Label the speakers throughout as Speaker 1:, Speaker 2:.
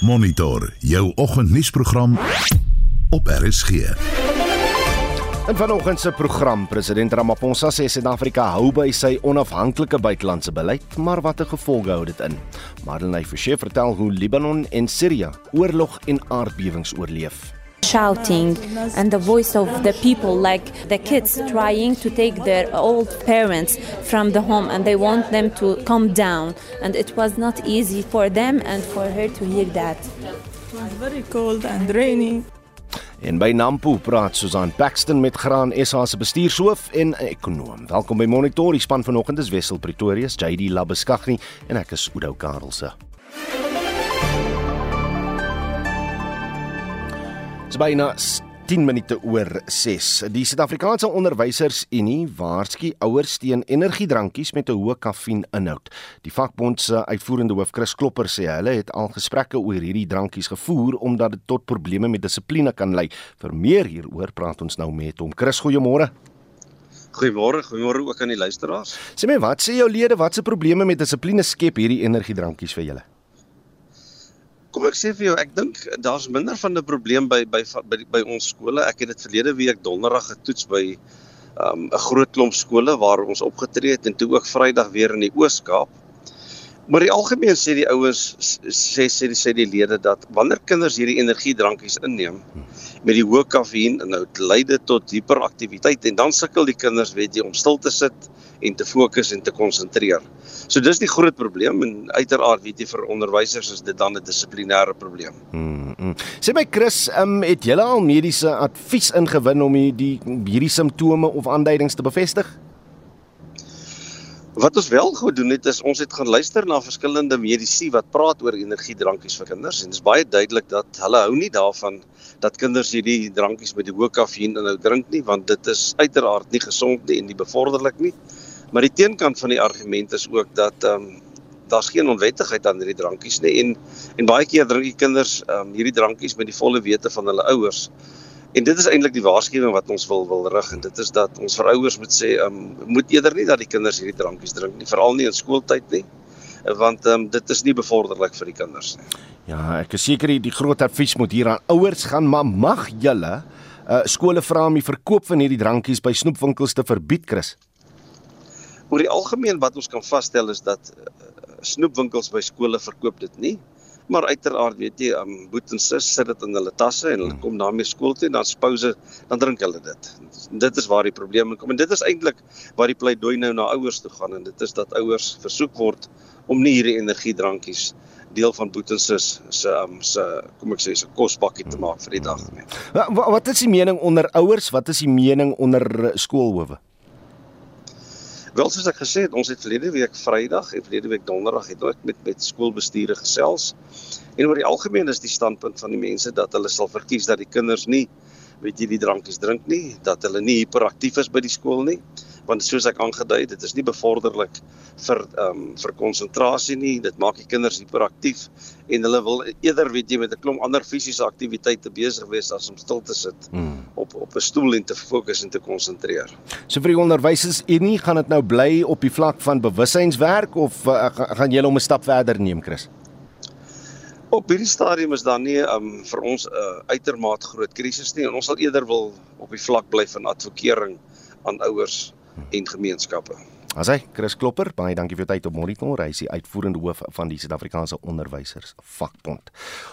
Speaker 1: Monitor jou oggendnuusprogram op RSG.
Speaker 2: In vanoggend se program, president Ramaphosa sê Suid-Afrika hou by sy onafhanklike buitelandse beleid, maar watter gevolge hou dit in? Marlene Forsie vertel hoe Libanon en Sirië oorlog en aardbewings oorleef.
Speaker 3: Shouting and the voice of the people like the kids trying to take their old parents from the home and they want them to come down and it was not easy for them and for her to hear that
Speaker 4: It was very cold and rainy.
Speaker 2: En by Nampo praat Susan Paxton met Graan SA se bestuurshoof en ekonom. Welkom by Monitor. Die span vanoggend is Wessel Pretorius, JD Labeskagni en ek is Oudo Karelse. Dis byna 10 minute oor 6. Die Suid-Afrikaanse Onderwysersunie waarsku ouers teen energiedrankies met 'n hoë kaffieinhoud. Die vakbond se uitvoerende hoof Chris Klopper sê hulle het al gesprekke oor hierdie drankies gevoer omdat dit tot probleme met dissipline kan lei. Vir meer hieroor praat ons nou met hom. Chris, goeiemôre.
Speaker 5: Goeiemôre, goeiemôre ook aan die luisteraars.
Speaker 2: Sê my, wat sê jou lede, watse probleme met dissipline skep hierdie energiedrankies vir julle?
Speaker 5: Kom ek sê vir jou, ek dink daar's minder van 'n probleem by by by, by ons skole. Ek het dit verlede week donderdag getoets by 'n um, groot klomp skole waar ons opgetree het en toe ook Vrydag weer in die Oos-Kaap. Maar die algemeen sê die ouens sê sê die sê die lede dat wanneer kinders hierdie energiedrankies inneem met die hoë kafeïninhoud lei dit tot hiperaktiwiteit en dan sukkel die kinders weet jy om stil te sit en te fokus en te konsentreer. So dis die groot probleem en uiteraard weet jy vir onderwysers is dit dan 'n dissiplinêre probleem.
Speaker 2: Hmm, hmm. Sê my Chris, um, het julle al mediese advies ingewin om hierdie hierdie simptome of aanduidings te bevestig?
Speaker 5: Wat ons wel gedoen het is ons het gaan luister na verskillende medisy wat praat oor energiedrankies vir kinders en dit is baie duidelik dat hulle hou nie daarvan dat kinders hierdie drankies met die hoë kafeïn inhou drink nie want dit is uiteraard nie gesond nie en nie bevorderlik nie. Maar die teenkant van die argument is ook dat ehm um, daar's geen onwettigheid aan hierdie drankies nie en en baie keer drink die kinders ehm um, hierdie drankies met die volle wete van hulle ouers. En dit is eintlik die waarskuwing wat ons wil wil rig en dit is dat ons vir ouers moet sê, ehm um, moet eerder nie dat die kinders hierdie drankies drink nie, veral nie in skooltyd nie, want ehm um, dit is nie bevorderlik vir die kinders nie.
Speaker 2: Ja, ek is seker die groot advies moet hier aan ouers gaan, maar mag julle uh, skole vra om die verkoop van hierdie drankies by snoepwinkels te verbied, Chris?
Speaker 5: Oor die algemeen wat ons kan vasstel is dat uh, snoepwinkels by skole verkoop dit nie. Maar uiteraard weet jy, um, boet en sis sit dit in hulle tasse en hulle
Speaker 2: Hmm.
Speaker 5: kom daarmee skool toe en dan spouse dan drink hulle dit. Dit is waar die probleem kom en dit is eintlik waar die pleidooi nou na ouers toe gaan en dit is dat ouers versoek word om nie hierdie energiedrankies deel van boet en sis se um, se kom ek sê se kosbakkie te maak vir die dag nie.
Speaker 2: Wa- wa- Wat is die mening onder ouers? Wat is die mening onder skoolhowe?
Speaker 5: Wel soos ek gesê het, ons het verlede week Vrydag en verlede week Donderdag het ook met met skoolbestuure gesels. En oor die algemeen is die standpunt van die mense dat hulle sal verkies dat die kinders nie weet jy die drankies drink nie, dat hulle nie hiperaktief is by die skool nie, want soos ek aangedui het, dit is nie bevorderlik vir ehm um, vir konsentrasie nie. Dit maak die kinders hiperaktief en hulle wil eerder weet jy met 'n klomp ander fisiese aktiwiteite besig wees as om stil te sit
Speaker 2: Hmm.
Speaker 5: Op op 'n stoel en te fokus en te konsentreer.
Speaker 2: So vir die onderwysers unie gaan dit nou bly op die vlak van bewussynswerk of uh, ga- gaan julle om 'n stap verder neem, Chris?
Speaker 5: Op hierdie stadium is daar nie um, vir ons 'n uh, uitermate groot krisis nie en ons sal eerder wil op die vlak bly van advokering aan ouers en gemeenskappe.
Speaker 2: As hy Chris Klopper, baie dankie vir jou tyd op Monitor. Hy is die uitvoerende hoof van die Suid-Afrikaanse Onderwysers Vakbond.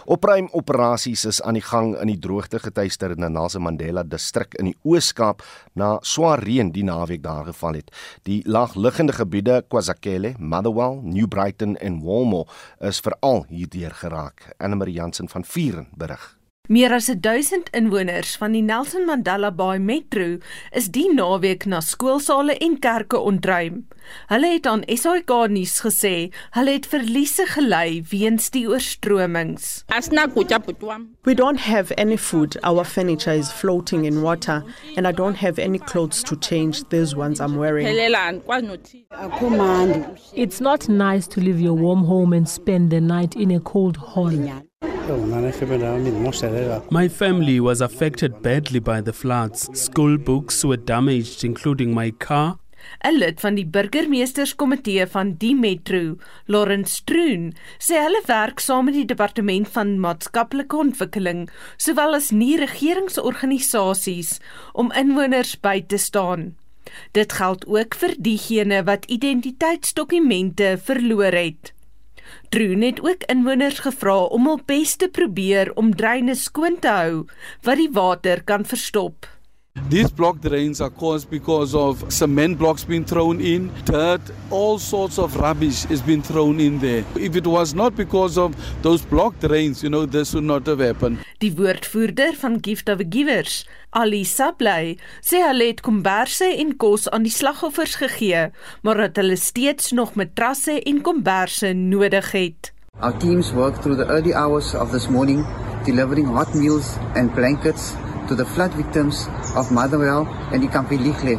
Speaker 2: Opruim operasies is aan die gang in die droogte getuieerde Nelson Mandela distrik in die Oos-Kaap na swaar reën die naweek daar geval het. Die laagliggende gebiede KwaZakele, Motherwell, New Brighton en Walmore is veral hierdeur geraak. Anne Marie Jansen van Vuren berig.
Speaker 6: Meer as 1000 inwoners van die Nelson Mandela Bay Metro is die naweek na skoolsale en kerke ontruim. Hulle het aan SAK nuus gesê hulle het verliese gely weens die oorstromings.
Speaker 7: We don't have any food. Our furniture is floating in water, and I don't have any clothes to change these ones I'm wearing.
Speaker 8: It's not nice to leave your warm home and spend the night in a cold hall.
Speaker 9: My family was affected badly by the floods. School books were damaged, including my car.
Speaker 6: 'n Lid van die burgemeesterskomitee van die metro, Lawrence Stroon, sê hulle werk saam met die departement van maatskaplike ontwikkeling sowel as nie regeringsorganisasies om inwoners by te staan. Dit geld ook vir diegene wat identiteitsdokumente verloor het. Troon het ook inwoners gevra om op bes te probeer om dreine skoon te hou wat die water kan verstop.
Speaker 9: These block drains are caused because of cement blocks being thrown in, dirt, all sorts of rubbish is being thrown in there. If it was not because of those block drains, you know, this would not have happened.
Speaker 6: Die woordvoerder van Gift of Givers, Ali Sablay, sê hulle het komberse en kos aan die slagoffers gegee, maar dat hulle steeds nog matrasse en komberse nodig het.
Speaker 10: Our teams worked through the early hours of this morning delivering hot meals and blankets to the flood victims of Motherwell and Ikampilihle.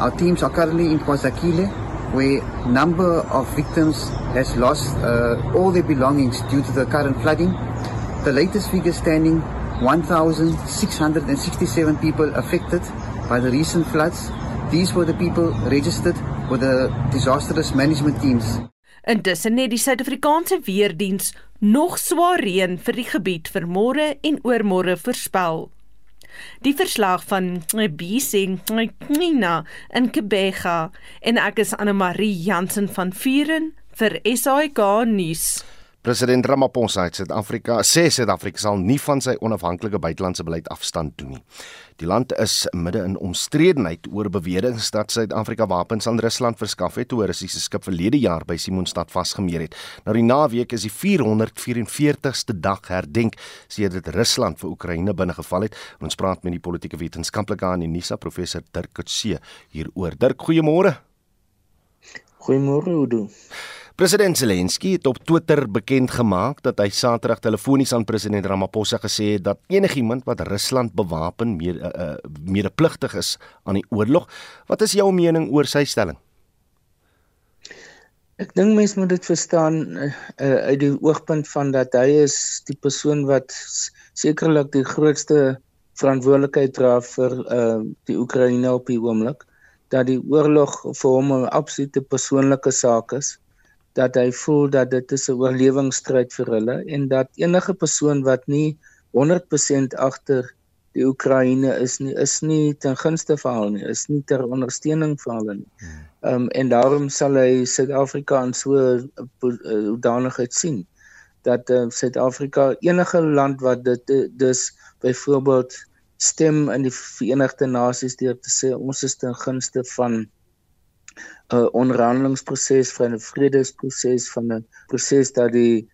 Speaker 10: Our teams are currently in Kwazakile, where number of victims has lost uh, all their belongings due to the current flooding. The latest figure standing 1,667 people affected by the recent floods. These were the people registered with the disaster risk management teams.
Speaker 6: Intussen het die Suid-Afrikaanse weerdiens nog swaar reën vir die gebied vir môre en oormôre voorspel. Die verslag van Bisi Nina in Kebega en ek is Anne Marie Jansen van Vuren vir SAK nuus.
Speaker 2: President Ramaphosa het Suid-Afrika sê Suid-Afrika sal nie van sy onafhanklike buitelandse beleid afstand doen nie. Die land is midde in omstredenheid oor beweringe dat Suid-Afrika wapens aan Rusland verskaf het toe 'n Russiese skip verlede jaar by Simonstad vasgemeer het. Nou die naweek is die 444ste dag herdenk sedert Rusland vir Oekraïne binnegeval het. Ons praat met die politieke wetenskaplike aan Unisa professor Dirk Coetzee hieroor. Dirk, goeiemôre.
Speaker 11: Goeiemôre, Oudo.
Speaker 2: President Zelensky het op Twitter bekend gemaak dat hy Saterdag telefonies aan president Ramaphosa gesê het dat enigiemand wat Rusland bewapen meer uh, uh, medepligtig is aan die oorlog. Wat is jou mening oor sy stelling?
Speaker 11: Ek dink mense moet dit verstaan uh, uit die oogpunt van dat hy is die persoon wat sekerlik die grootste verantwoordelikheid dra vir uh, die Oekraïne op die oomblik dat die oorlog vir hom 'n absolute persoonlike saak is dat hy voel dat dit is 'n oorlewingsstryd vir hulle en dat enige persoon wat nie 100% agter die Oekraïne is nie is nie ten gunste vir hulle nie, is nie ter ondersteuning vir hulle nie. Ehm um, en daarom sal hy Suid-Afrika in so 'n hoedanigheid sien dat uh, Suid-Afrika enige land wat dit dus byvoorbeeld stem in die Verenigde Nasies deur te sê ons is ten gunste van 'n uh, onderhandelingsproses van 'n vredesproses van 'n proses dat die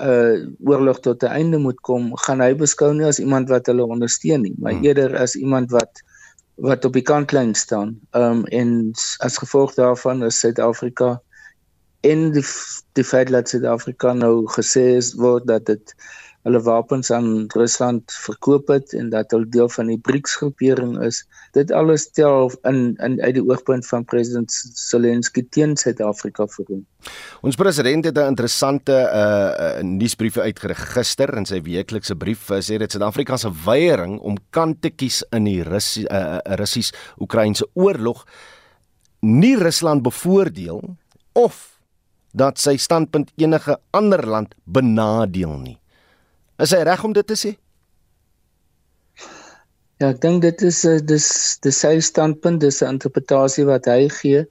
Speaker 11: uh oorlog tot 'n einde moet kom, gaan hy beskou nie as iemand wat hulle ondersteun nie, maar hmm. eerder as iemand wat wat op die kantlyn staan. Um en as gevolg daarvan is Suid-Afrika in die die feit dat Suid-Afrika nou gesê is word dat dit hulle wapens aan Rusland verkoop het en dat hulle deel van die BRICS groepering is. Dit alles tel in in uit die oogpunt van president Zelensky teen Suid-Afrika vir hom.
Speaker 2: Ons president het 'n interessante uh, uh nuusbrief uitgerig gister in sy weeklikse brief uh, sê dit Suid-Afrika se weiering om kant te kies in die Russie uh, Russies-Oekraïnse oorlog nie Rusland bevoordeel of dat sy standpunt enige ander land benadeel nie. Is hy reg om dit te sê?
Speaker 11: Ja, ek dink dit is 'n uh, dis dis sy standpunt, dis 'n interpretasie wat hy gee.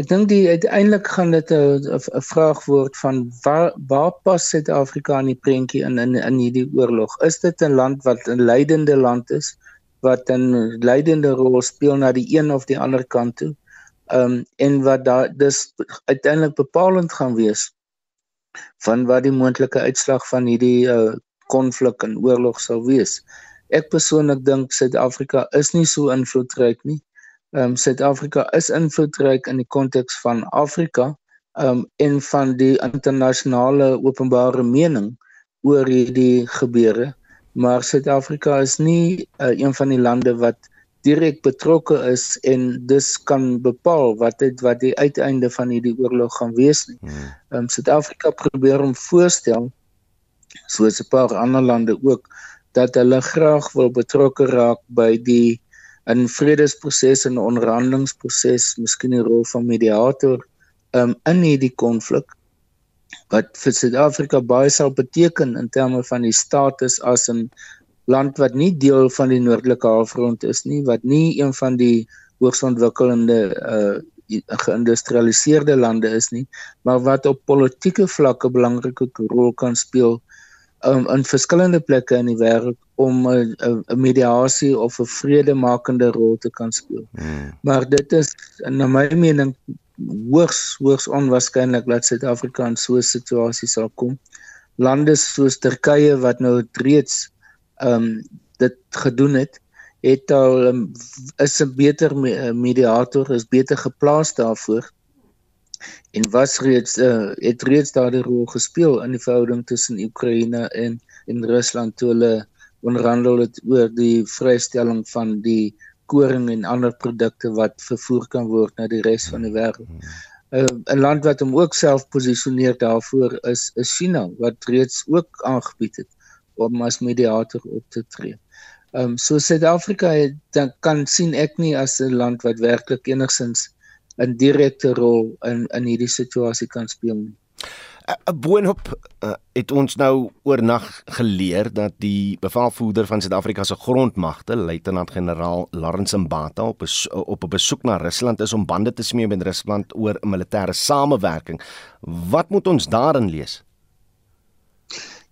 Speaker 11: Ek dink die uiteindelik gaan dit 'n vraag word van waar waar pas Suid-Afrika in die prentjie in in in hierdie oorlog? Is dit 'n land wat 'n leidende land is wat 'n leidende rol speel na die een of die ander kant toe? Ehm um, en wat daar dis uiteindelik bepalend gaan wees van wat die moontlike uitslag van hierdie uh, konflik en oorlog sal wees. Ek persoonlik dink Suid-Afrika is nie so invloedryk nie. Ehm um, Suid-Afrika is invloedryk in die konteks van Afrika ehm um, en van die internasionale openbare mening oor hierdie gebeure, maar Suid-Afrika is nie uh, een van die lande wat direk betrokke is en dus kan bepaal wat dit wat die uiteinde van hierdie oorlog gaan wees nie. Hmm. Ehm um, Suid-Afrika probeer om voorstel soos 'n paar ander lande ook dat hulle graag wil betrokke raak by die in vredesproses en onderhandelingsproses, miskien die rol van mediator um, in hierdie konflik wat vir Suid-Afrika baie sal beteken in terme van die status as 'n land wat nie deel van die noordelike halfrond is nie, wat nie een van die hoogs ontwikkelende uh geïndustrialiseerde lande is nie, maar wat op politieke vlakke belangrike rol kan speel um, in verskillende plekke in die wêreld om 'n 'n mediasie of 'n vredemakende rol te kan speel. Hmm. Maar dit is na my mening hoogs hoogs onwaarskynlik dat Suid-Afrika in so 'n situasie sal kom. Lande soos Turkye wat nou reeds ehm um, dit gedoen het, het al um, is 'n beter mediator, is beter geplaas daarvoor en was reeds uh, het reeds daardie rol gespeel in die verhouding tussen Oekraïne en en Rusland toe hulle onderhandel het oor die vrystelling van die koring en ander produkte wat vervoer kan word na die res van die wêreld. Uh, 'n land wat hom ook self posisioneer daarvoor is is China wat reeds ook aangebied het om as mediator op te tree. Ehm um, so Suid-Afrika dan kan sien ek nie as 'n land wat werklik enigsins 'n direkte rol in in hierdie situasie kan speel nie.
Speaker 2: 'n Boonop uh, het ons nou oornag geleer dat die bevelvoerder van Suid-Afrika se grondmagte, luitenant-generaal Lawrence Mbata op op 'n besoek na Rusland is om bande te smee met Rusland oor 'n militêre samewerking. Wat moet ons daarin lees?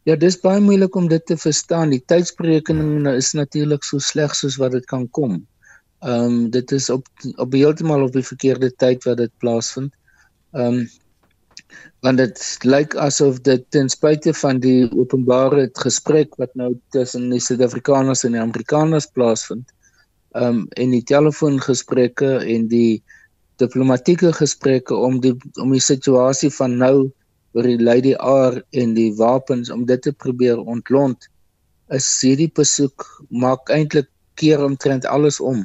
Speaker 11: Ja, dis baie moeilik om dit te verstaan. Die tydsberekening is natuurlik so sleg soos wat dit kan kom. Ehm um, dit is op op heeltemal op die verkeerde tyd wat dit plaasvind. Ehm um, want dit lyk asof dit ten spyte van die openbare gesprek wat nou tussen die Suid-Afrikaners en die Amerikaners plaasvind, ehm um, en die telefoongesprekke en die diplomatieke gesprekke om die om die situasie van nou oor die Lady R en die wapens om dit te probeer ontlont is hierdie besoek maak eintlik keer omtrent alles om.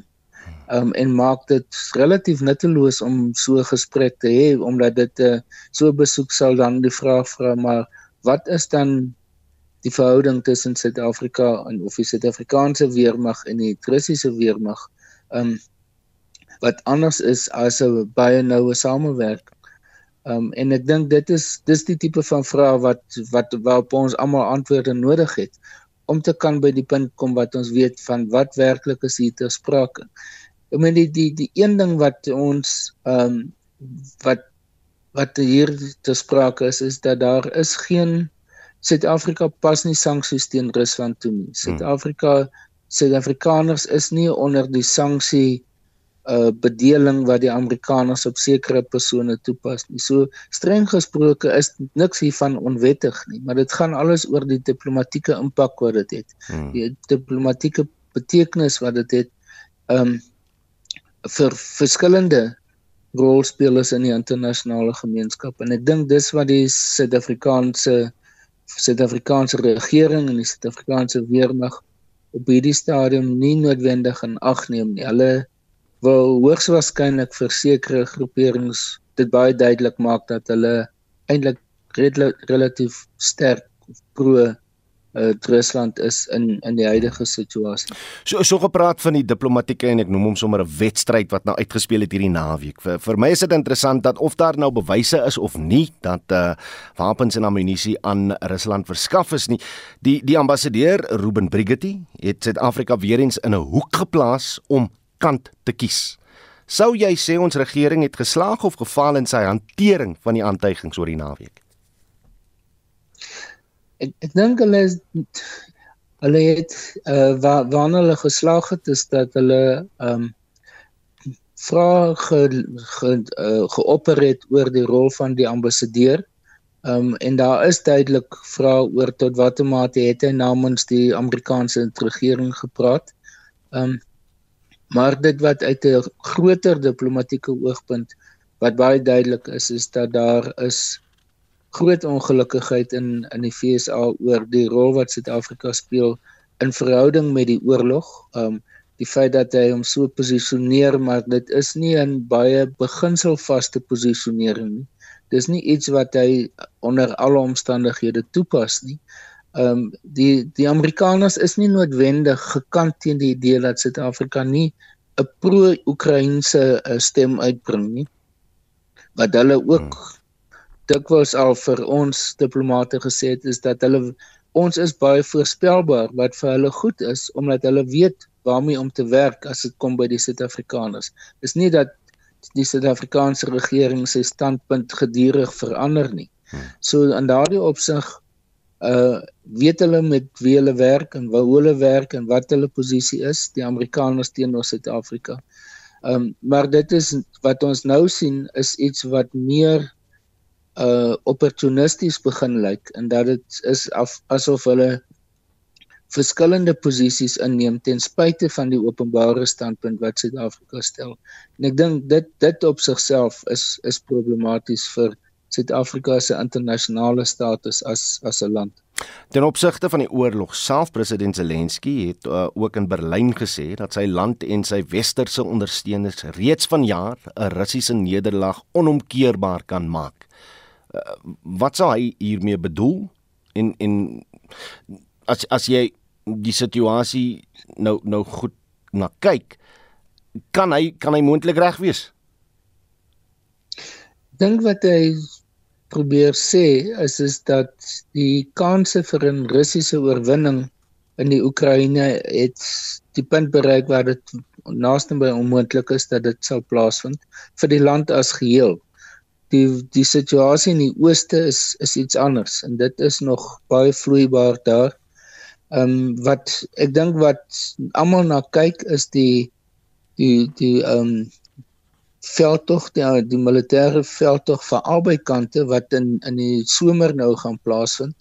Speaker 11: Um en maak dit relatief nutteloos om so 'n gesprek te hê omdat dit 'n uh, eh, so besoek sal dan die vraag vra maar wat is dan die verhouding tussen Suid-Afrika en of die Suid-Afrikaanse weermag en die Russiese weermag um wat anders is as 'n baie noue samewerking um, en ek dink dit is dis die tipe van vrae wat wat waarop ons almal antwoorde nodig het om te kan by die punt kom wat ons weet van wat werklik is hier te sprake. Ek meen die die die een ding wat ons ehm um, wat wat hier te sprake is is dat daar is geen Suid-Afrika pas nie sanksies teen Rusland toe nie. Hmm. Suid-Afrika Suid-Afrikaners is nie onder die sanksie uh bedeling wat die Amerikaners op sekere persone toepas nie. So streng gesproke is niks hiervan onwettig nie, maar dit gaan alles oor die diplomatieke impak wat dit het. Hmm. Die diplomatieke betekenis wat dit het um vir verskillende rolspelers in die internasionale gemeenskap en ek dink dis wat die Suid-Afrikaanse Suid-Afrikaanse regering en die Suid-Afrikaanse weermag op hierdie stadium nie noodwendig in ag neem nie. Hulle wil hoogs waarskynlik vir sekere groeperings dit baie duidelik maak dat hulle eintlik relatief sterk pro uh, Rusland is in in die huidige situasie.
Speaker 2: So so gepraat van die diplomatieke en ek noem hom sommer 'n wedstryd wat nou uitgespeel het hierdie naweek. Vir vir my is dit interessant dat of daar nou bewyse is of nie dat uh wapens en ammunisie aan Rusland verskaf is nie. Die die ambassadeur Ruben Brigitte het Suid-Afrika weer eens in 'n hoek geplaas om kant te kies. Sou jy sê ons regering het geslaag of gefaal in sy hantering van die aantuigings oor die naweek?
Speaker 11: Ek ek dink hulle is hulle het uh waar waar hulle geslaag het is dat hulle um vra ge, ge uh, geopereer oor die rol van die ambassadeur. Um en daar is duidelik vra oor tot watter mate het hy namens die Amerikaanse regering gepraat. Um Maar dit wat uit 'n groter diplomatieke oogpunt wat baie duidelik is is dat daar is groot ongelukkigheid in in die FSA oor die rol wat Suid-Afrika speel in verhouding met die oorlog. Um die feit dat hy hom so posisioneer, maar dit is nie 'n baie beginselvaste posisionering nie. Dis nie iets wat hy onder alle omstandighede toepas nie um, die die Amerikaners is nie noodwendig gekant teen die idee dat Suid-Afrika nie 'n pro-Oekraïense uh, stem uitbring nie. Wat hulle ook hmm. Dikwels al vir ons diplomate gesê het is dat hulle ons is baie voorspelbaar wat vir hulle goed is omdat hulle weet waarmee om te werk as dit kom by die Suid-Afrikaners. Dis nie dat die Suid-Afrikaanse regering sy standpunt gedurig verander nie. Hmm. So in daardie opsig uh weet hulle met wie hulle werk en waar hulle werk en wat hulle posisie is, die Amerikaners teenoor Suid-Afrika. Um maar dit is wat ons nou sien is iets wat meer uh opportunisties begin lyk en dat dit is af, asof hulle verskillende posisies inneem ten spyte van die openbare standpunt wat Suid-Afrika stel. En ek dink dit dit op sigself is is problematies vir Suid-Afrika se internasionale status as as 'n land.
Speaker 2: Ten opsigte van die oorlog, self president Zelensky het uh, ook in Berlyn gesê dat sy land en sy westerse ondersteuners reeds vanjaar 'n Russiese nederlaag onomkeerbaar kan maak. Uh, wat sou hy hiermee bedoel? En en as as jy die situasie nou nou goed na kyk, kan hy kan hy moontlik reg wees?
Speaker 11: Dink wat hy probeer sê is is dat die kanse vir 'n Russiese oorwinning in die Oekraïne het die punt bereik waar dit naaste by onmoontlik is dat dit sal plaasvind vir die land as geheel. Die die situasie in die ooste is is iets anders en dit is nog baie vloeibaar daar. Ehm um, wat ek dink wat almal na kyk is die die die ehm um, veldtog die, die militêre veldtog van albei kante wat in in die somer nou gaan plaasvind.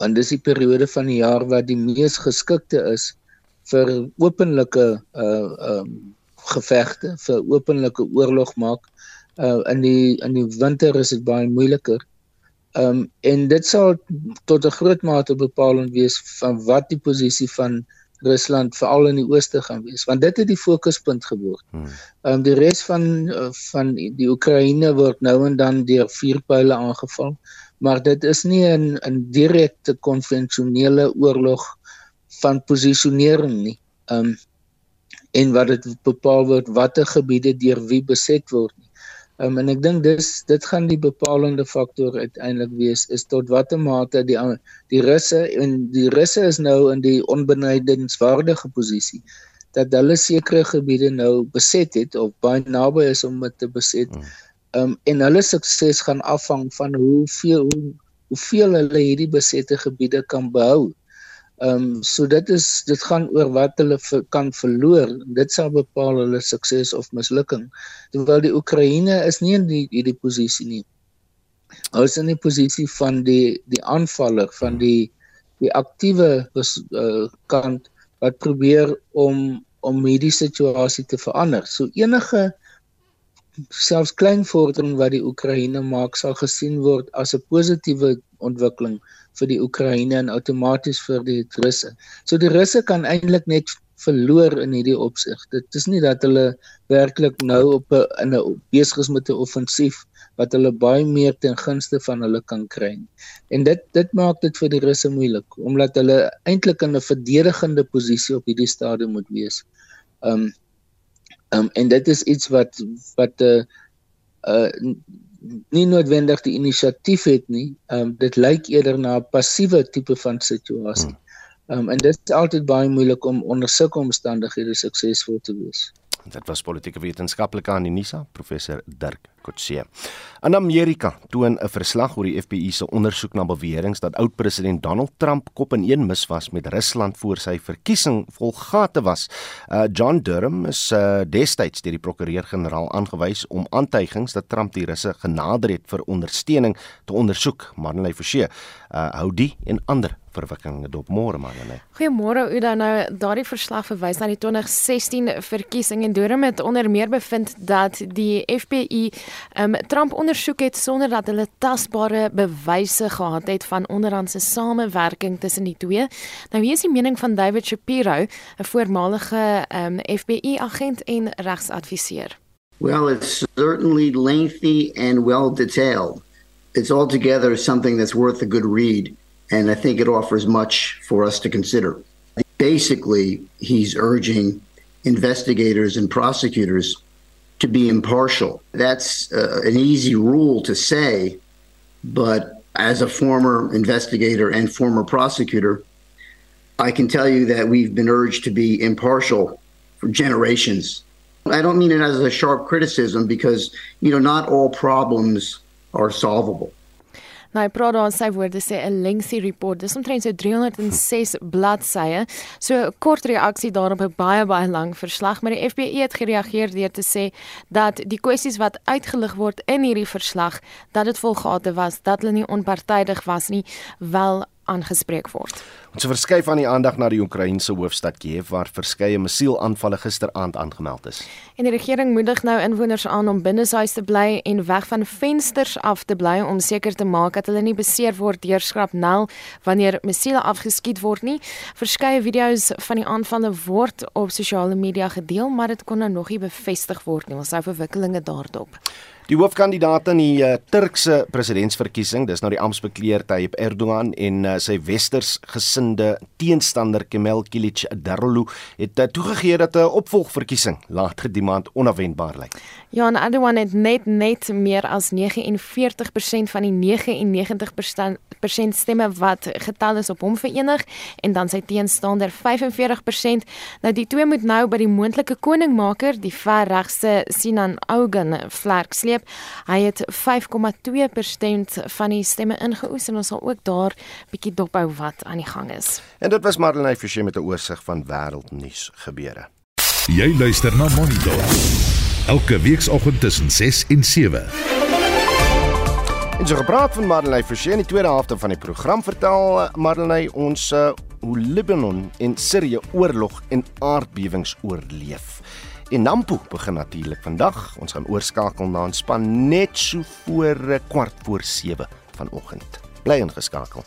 Speaker 11: Want dis die periode van die jaar wat die mees geskikte is vir openlike uh ehm um, gevegte, vir openlike oorlog maak. Uh in die in die winter is dit baie moeiliker. Ehm um, en dit sal tot 'n groot mate bepalend wees van wat die posisie van Rusland veral in die ooste gaan wees want dit het die fokuspunt geword. Ehm um, die res van uh, van die Oekraïne word nou en dan deur vuurpyle aangeval, maar dit is nie 'n 'n direkte konvensionele oorlog van posisionering nie. Ehm um, en wat dit bepaal word watter gebiede deur wie beset word. Nie. Um, en ek dink dis dit gaan die bepalende faktor uiteindelik wees is tot watter mate die die russe en die russe is nou in die onbenydenswaardige posisie dat hulle sekere gebiede nou beset het of baie naby is om dit te beset. Hmm. Um, en hulle sukses gaan afhang van hoeveel hoe, hoeveel hulle hierdie besette gebiede kan behou. Ehm um, so dit is dit gaan oor wat hulle ver, kan verloor. Dit sal bepaal hulle sukses of mislukking. Terwyl die Oekraïne is nie in die hierdie posisie nie. Hulle is in die posisie van die die aanvaller van die die aktiewe uh, kant wat probeer om om hierdie situasie te verander. So enige selfs klein vordering wat die Oekraïne maak sal gesien word as 'n positiewe ontwikkeling vir die Oekraïne en outomaties vir die Russe. So die Russe kan eintlik net verloor in hierdie opsig. Dit is nie dat hulle werklik nou op 'n in 'n besig is met 'n offensief wat hulle baie meer ten gunste van hulle kan kry. En dit dit maak dit vir die Russe moeilik omdat hulle eintlik in 'n verdedigende posisie op hierdie stadium moet wees. Um um en dit is iets wat wat 'n uh, uh nie noodwendig die inisiatief het nie. Ehm um, dit lyk eerder na 'n passiewe tipe van situasie. Hmm. Ehm um, en dit is altyd baie moeilik om onder sulke omstandighede suksesvol te wees.
Speaker 2: Dit was politieke wetenskaplike aan Unisa, professor Dirk Kotse. In Amerika toon 'n verslag oor die FBI se ondersoek na beweringe dat oud-president Donald Trump kop in een mis was met Rusland voor sy verkiesing vol gate was. Uh, John Durham is uh, destyds deur die prokureur-generaal aangewys om aantuigings dat Trump die Russe genader het vir ondersteuning te ondersoek. Marley Forsie uh, hou die en ander verwikkelinge dop môre nee.
Speaker 12: Goeiemôre Uda nou daardie verslag verwys na die 2016 verkiesing en Durham het onder meer bevind dat die FBI um, Trump ondersoek het sonder dat hulle tasbare bewyse gehad het van onderhandse samewerking tussen die twee. Nou hier is die mening van David Shapiro, 'n voormalige um, FBI agent en regsadviseur.
Speaker 13: Well, it's certainly lengthy and well detailed. It's altogether something that's worth a good read. and I think it offers much for us to consider. Basically, he's urging investigators and prosecutors to be impartial. That's uh, an easy rule to say, but as a former investigator and former prosecutor, I can tell you that we've been urged to be impartial for generations. I don't mean it as a sharp criticism because, you know, not all problems are solvable.
Speaker 12: Nou, hy praat daar in sy woorde sê 'n lengthy report. Dis omtrent so 306 bladsye. So 'n kort reaksie daarop 'n baie baie lang verslag, maar die FBI het gereageer deur te sê dat die kwessies wat uitgelig word in hierdie verslag, dat dit volgate was, dat hulle nie onpartydig was nie, wel aangespreek word.
Speaker 2: Ons verskuif aan die aandag na die Oekraïense hoofstad Kiev waar verskeie missielaanvalle gisteraand aangemeld is.
Speaker 12: En die regering moedig nou inwoners aan om binneshuis te bly en weg van vensters af te bly om seker te maak dat hulle nie beseer word deur skrapnel wanneer missiele afgeskiet word nie. Verskeie video's van die aanvalle word op sosiale media gedeel, maar dit kon nou nog nie bevestig word nie. Ons hou verwikkelinge daarop.
Speaker 2: Die hoofkandidaat in die uh, Turkse presidentsverkiesing, dis nou die amptbekleer Tayyip Erdogan en uh, sy westers gesinde teenstander Kemal Kılıçdaroğlu het uh, toegegee dat 'n uh, opvolgverkiesing later die maand onafwendbaar lyk.
Speaker 12: Ja, en Erdogan het net net meer as 49% van die 99% stemme wat getel is op hom verenig en dan sy teenstander 45%. Nou die twee moet nou by die moontlike koningmaker, die verregste Sinan Ogan, vlerk sleep streep. Hy het 5,2% van die stemme ingeoes en ons sal ook daar bietjie dophou wat aan die gang is.
Speaker 2: En dit was Marlene Forsie met 'n oorsig van wêreldnuus gebeure.
Speaker 1: Jy luister na Monitor. Elke weekoggend tussen 6 en 7.
Speaker 2: En so gepraat van Marlene Forsie in die tweede helfte van die program vertel eh, Marlene ons uh, hoe Libanon en Sirië oorlog en aardbewings oorleef. En Nampo begin natuurlik vandag. Ons gaan oorskakel na 'n span net so voor eh, kwart voor 7 vanoggend. Bly ingeskakel.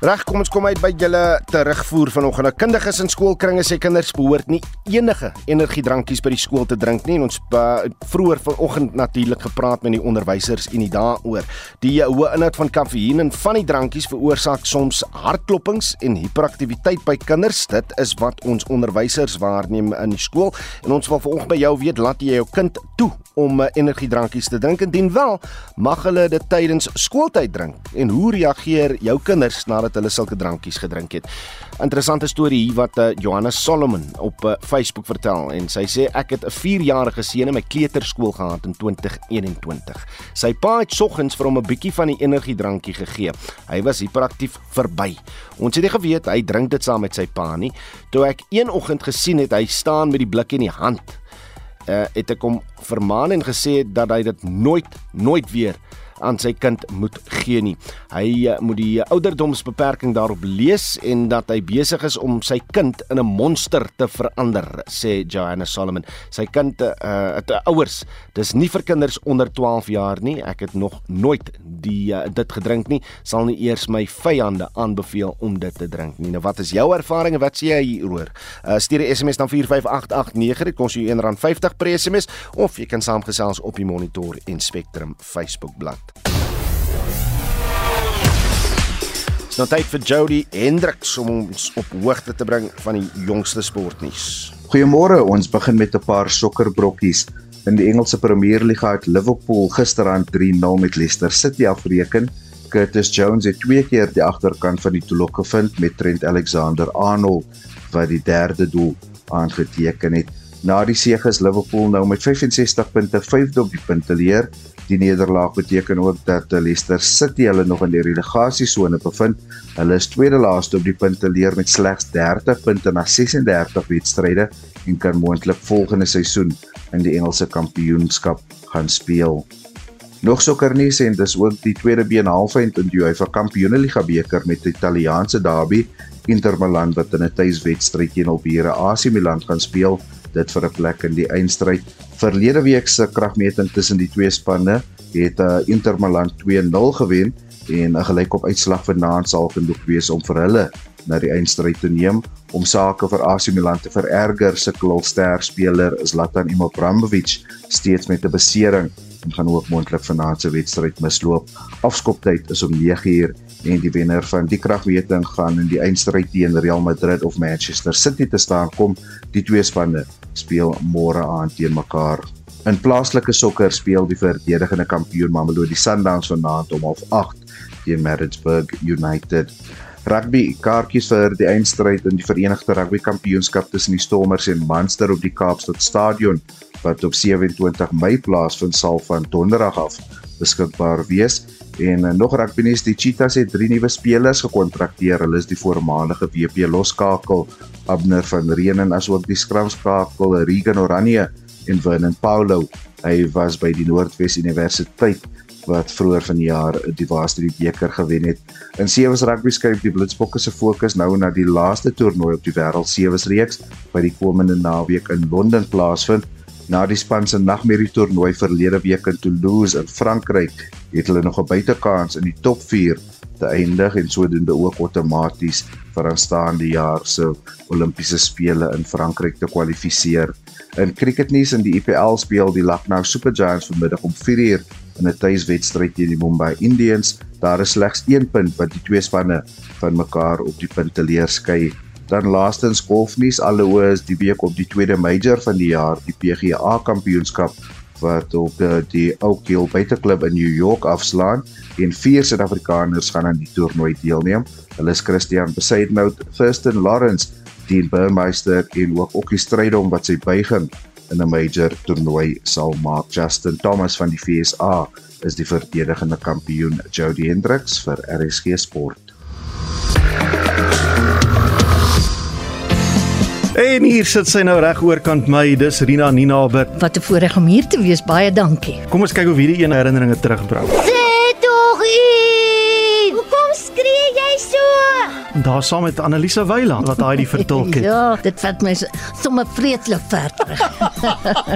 Speaker 2: Reg, kom ons kom uit by julle terugvoer vanoggend. Nou kundiges in skoolkringe sê kinders behoort nie enige energiedrankies by die skool te drink nie. En ons uh, vroeër vanoggend natuurlik gepraat met die onderwysers en die daaroor. Die uh, hoë inhoud van kafeïen in van die drankies veroorsaak soms hartklopings en hiperaktiwiteit by kinders. Dit is wat ons onderwysers waarneem in die skool. En ons wil vanoggend by jou weet, laat jy jou kind toe om uh, energiedrankies te drink? Indien wel, mag hulle dit tydens skooltyd drink? En hoe reageer jou kinders nadat dat hulle sulke drankies gedrink het. Interessante storie hier wat uh, Johanna Solomon op uh, Facebook vertel en sy sê ek het 'n 4-jarige seun in my kleuterskool gehad in 2021. Sy pa het soggens vir hom 'n bietjie van die energiedrankie gegee. Hy was hiperaktief verby. Ons het nie geweet hy drink dit saam met sy pa nie. Toe ek een oggend gesien het hy staan met die blik in die hand, uh, het ek hom vermaan en gesê dat hy dit nooit nooit weer aan sy kind moet gee nie. Hy uh, moet die ouderdomsbeperking daarop lees en dat hy besig is om sy kind in 'n monster te verander, sê Joanna Solomon. Sy kind uh, het uh, ouers. Dis nie vir kinders onder 12 jaar nie. Ek het nog nooit die uh, dit gedrink nie. Sal nie eers my vyande aanbeveel om dit te drink nie. Nou wat is jou ervaring en wat sê jy hieroor? Uh, stuur 'n SMS dan 45889. Dit kos jou R1.50 per SMS of jy kan saamgesels op die Monitor en Spectrum Facebook bladsy. Nou tyd vir Jody Hendriks om ons op hoogte te bring van die jongste sportnuus.
Speaker 14: Goeiemôre, ons begin met 'n paar sokkerbrokkies. In die Engelse Premier League het Liverpool gisterand 3-0 met Leicester City afgereken. Curtis Jones het twee keer die agterkant van die doellok gevind met Trent Alexander-Arnold wat die derde doel aangeteken het. Na die sege is Liverpool nou met 65 punte vyfde op die punteleer Die nederlaag beteken ook dat Leicester City hulle nog in die relegasiesone bevind. Hulle is tweede laaste op die punte leer met slegs 30 punte na 36 wedstryde en kan moontlik volgende seisoen in die Engelse kampioenskap gaan speel. Nog sokkernuus en dis ook die tweede been halfeind in die UEFA Kampioenligga beker met die Italiaanse derby Inter Milan wat in 'n tuiswedstryd teen albure AC Milan gaan speel dit vir 'n plek in die eindstryd. Verlede week se kragmeting tussen die twee spanne het uh, Inter Milan 2-0 gewen en 'n gelykop uitslag vanaand sal genoeg wees om vir hulle na die eindstryd te neem om sake vir AC Milan te vererger. Se klolster speler is Zlatan Ibrahimovic steeds met 'n besering en gaan ook moontlik vanaand se wedstryd misloop. Afskoptyd is om 9uur en die wenner van die kragmeting gaan in die eindstryd teen Real Madrid of Manchester City te staan kom. Die twee spanne speel môre aand teen mekaar. In plaaslike sokker speel die verdedigende kampioen Mamelodi Sundowns vanaand om 08:30 teen Maritzburg United. Rugby kaartjies vir die eindstryd in die Verenigde Rugby Kampioenskap tussen die Stormers en Munster op die Kaapstad Stadion wat op 27 Mei plaasvind sal van donderdag af beskikbaar wees. En uh, nog rugby nuus, die Cheetahs het drie nuwe spelers gekontrakteer. Hulle is die voormalige WP loskakel Abner van Reenen asook die skramskakel Regan Oranje en Vernon Paulo. Hy was by die Noordwes Universiteit wat vroeër vanjaar die Waastreet beker gewen het. In sewees rugby skuif die Blitsbokke se fokus nou na die laaste toernooi op die wêreld sewees reeks wat die komende naweek in Londen plaasvind. Na die span se nagmerrie toernooi verlede week in Toulouse in Frankryk, het hulle nog 'n buitekans in die top 4 te eindig en sodoende ook outomaties vir aanstaande jaar se Olimpiese spele in Frankryk te kwalifiseer. In cricketnuus in die IPL speel die Lucknow Super Giants vanmiddag om 4uur in 'n tuiswedstryd teen die Mumbai Indians. Daar is slegs 1 punt wat die twee spanne van mekaar op die punteleer skei. Dan laastens golfnuus alhoewel is die week op die tweede major van die jaar, die PGA Kampioenskap wat op die, die Oak Hill Buiteklub in New York afslaan en vier Suid-Afrikaners gaan aan die toernooi deelneem. Hulle is Christian Besaidnout, Thurston Lawrence, Dean Burmeister en ook Okkie Strydom wat sy buiging in 'n major toernooi sal maak. Justin Thomas van die FSA is die verdedigende kampioen Jody Hendricks vir RSG Sport.
Speaker 15: En hier sit sy nou reg oorkant my, dis Rina Ninaber.
Speaker 16: Wat 'n voorreg om hier te wees. Baie dankie.
Speaker 15: Kom ons kyk hoe hierdie een herinneringe terugbring. Daar saam met Annelise Weiland wat daai die vertolk het.
Speaker 16: ja, dit vat my sommer vreeslik ver terug.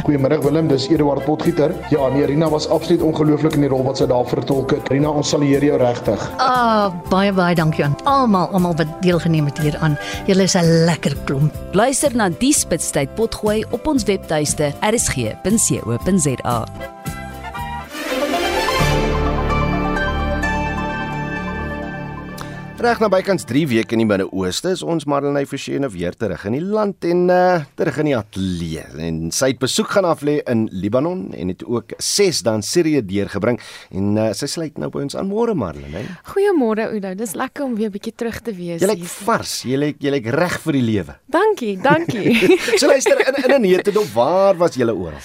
Speaker 17: Goeiemôre Willem, dis Eduard Potgieter. Ja, nee, Rina was absoluut ongelooflik in die rol wat sy daar vertolk het. Rina, ons sal eer jou regtig.
Speaker 16: Ah, baie baie dankie aan almal, almal wat deelgeneem het hieraan. Julle is 'n lekker klomp.
Speaker 18: Luister na die spitstyd potgooi op ons webtuiste rsg.co.za.
Speaker 2: Reg na bykans 3 weke in die Midde-Ooste is ons Marlenae Forshene weer terug in die land en uh terug in die ateljee. En sy het besoek gaan aflê in Libanon en het ook 6 dan Sirië deurgebring en uh, sy sluit nou by ons aan môre Marlenae.
Speaker 12: Goeiemôre Oudo, dis lekker om weer 'n bietjie terug te wees.
Speaker 2: Jy lyk vars, jy lyk jy lyk reg vir die lewe.
Speaker 12: Dankie, dankie.
Speaker 2: so luister in in 'n neutedop, waar was julle oral?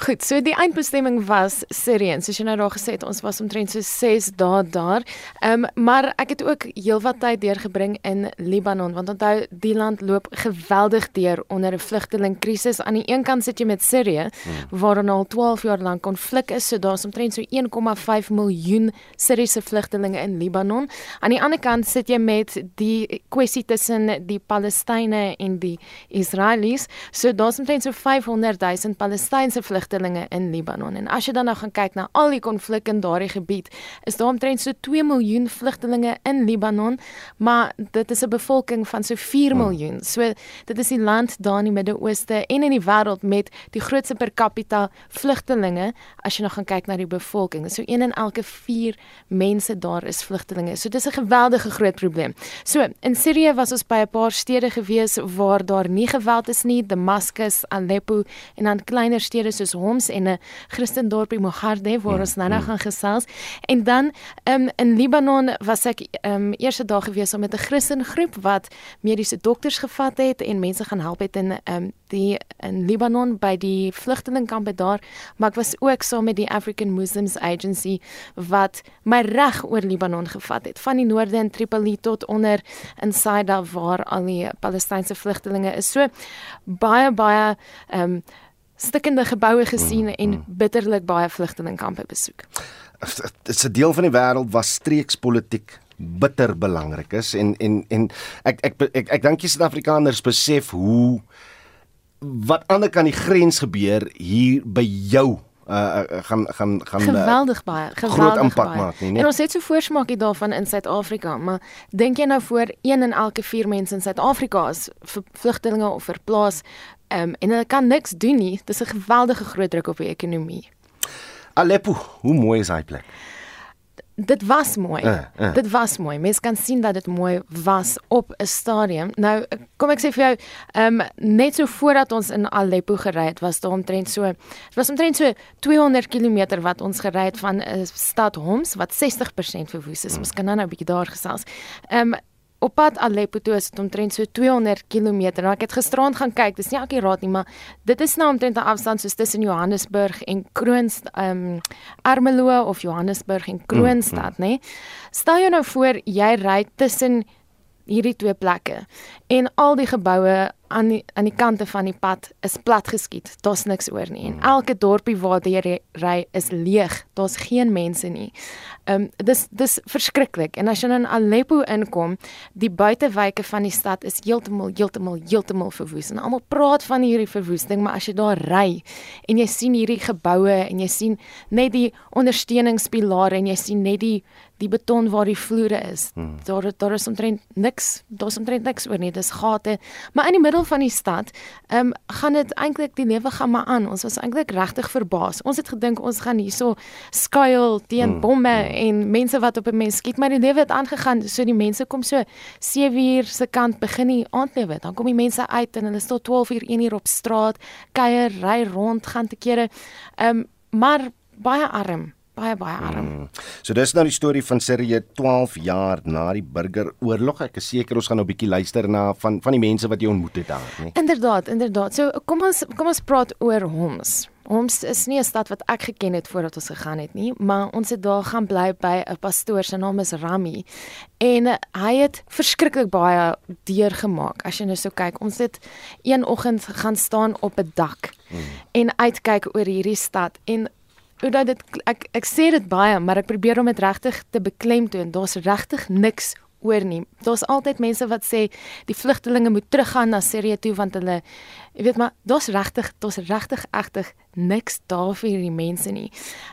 Speaker 12: Goed, so die eindbestemming was Sirië. Soos jy nou daar gesê het, ons was omtrent so 6 dae daar. Ehm um, maar ek het ook heelwat tyd deurgebring in Libanon want onthou die land loop geweldig deur onder 'n vlugtelingkrisis. Aan die een kant sit jy met Sirië hmm. waar al 12 jaar lank konflik is, so daar's omtrent so 1,5 miljoen Siriëse vlugtelinge in Libanon. Aan die ander kant sit jy met die kwessie tussen die Palestynë en die Israelies. So daar's omtrent so 500 000 Palestynse vlugtelinge vlugtelinge in Libanon. En as jy dan nou gaan kyk na al die konflik in daardie gebied, is daar omtrent so 2 miljoen vlugtelinge in Libanon, maar dit is 'n bevolking van so 4 miljoen. So dit is die land daar in die Midde-Ooste en in die wêreld met die grootste per capita vlugtelinge as jy nou gaan kyk na die bevolking. So een in elke 4 mense daar is vlugtelinge. So dis 'n geweldige groot probleem. So in Sirië was ons by 'n paar stede gewees waar daar nie geweld is nie, Damascus, Aleppo en dan kleiner stede soos Homs en 'n Christendorpie Mogarde waar ons nou-nou gaan gesels. En dan um, in Libanon was ek um, eerste dag gewees om met 'n Christen groep wat mediese dokters gevat het en mense gaan help het in um, die in Libanon by die vlugtelingkampe daar, maar ek was ook saam met die African Muslims Agency wat my reg oor Libanon gevat het, van die noorde in Tripoli tot onder in Saida waar al die Palestynse vlugtelinge is. So baie baie ehm um, stikkende geboue gesien mm, en mm. bitterlik baie vlugtelingkampe besoek.
Speaker 2: Dit is 'n deel van die wêreld waar streekspolitiek bitter belangrik is en en en ek ek ek, ek, ek dink die Suid-Afrikaners besef hoe wat aan die kant die grens gebeur hier by jou uh, gaan gaan gaan
Speaker 12: geweldig baie geweldig
Speaker 2: groot impak maak nie.
Speaker 12: En ons het so voorsmaakie daarvan in Suid-Afrika, maar dink jy nou voor een in elke 4 mense in Suid-Afrika is vlugtelinge of verplaas um, en hulle kan niks doen nie. Dis 'n geweldige groot druk op die ekonomie.
Speaker 2: Aleppo, hoe mooi is daai plek?
Speaker 12: Dit was mooi.
Speaker 2: Uh, uh.
Speaker 12: Dit was mooi. Mense kan sien dat dit mooi was op 'n stadium. Nou kom ek sê vir jou, ehm um, net so voordat ons in Aleppo gery het, was daar omtrent so dit was omtrent so 200 km wat ons gery het van 'n stad Homs wat 60% verwoes is. Ons kan nou 'n bietjie daar gesels. Ehm um, op pad Aleppo toe is dit omtrent so 200 km. Nou ek het gisterand gaan kyk, dis nie akuraat nie, maar dit is nou omtrent 'n afstand soos tussen Johannesburg en Kroonstad, ehm um, Ermelo of Johannesburg en Kroonstad, mm, mm. nê. Stel jou nou voor jy ry tussen hierdie twee plekke en al die geboue aan die aan die kante van die pad is plat geskiet. Daar's niks oor nie. En elke dorpie waar jy ry is leeg. Daar's geen mense nie. Ehm um, dis dis verskriklik. En as jy in Aleppo inkom, die buitewyke van die stad is heeltemal heeltemal heeltemal verwoes. En almal praat van hierdie verwoesting, maar as jy daar ry en jy sien hierdie geboue en jy sien net die ondersteuningspilare en jy sien net die die beton waar die vloere is. Hmm. Daar daar is omtrent niks, daar's omtrent niks oor nie. Dis gate. Maar in die middel van die stad, ehm um, gaan dit eintlik die lewe gaan maar aan. Ons was eintlik regtig verbaas. Ons het gedink ons gaan hierso skuil teen hmm. bomme hmm. en mense wat op 'n mens skiet, maar die lewe het aangegaan. So die mense kom so 7 uur se kant begin die aandlewe. Dan kom die mense uit en hulle staan 12 uur 1 uur op straat, kuier, ry rond, gaan te kere. Ehm um, maar baie arm baie baie arm. Hmm.
Speaker 2: So dis nou die storie van Sirië 12 jaar na die burgeroorlog. Ek is seker ons gaan nou 'n bietjie luister na van van die mense wat jy ontmoet het daar, nee.
Speaker 12: Inderdaad, inderdaad. So kom ons kom ons praat oor Homs. Homs is nie 'n stad wat ek geken het voordat ons gegaan het nie, maar ons het daar gaan bly by 'n pastoor se naam is Rami en hy het verskriklik baie deurgemaak. As jy nou so kyk, ons het een oggend gaan staan op 'n dak hmm. en uitkyk oor hierdie stad en hoe dat dit ek ek sê dit baie, maar ek probeer om dit regtig te beklemtoon. Daar's regtig niks oor nie. Daar's altyd mense wat sê die vlugtelinge moet teruggaan na Sirië toe want hulle jy weet maar daar's regtig daar's regtig egtig niks daar vir hierdie mense nie.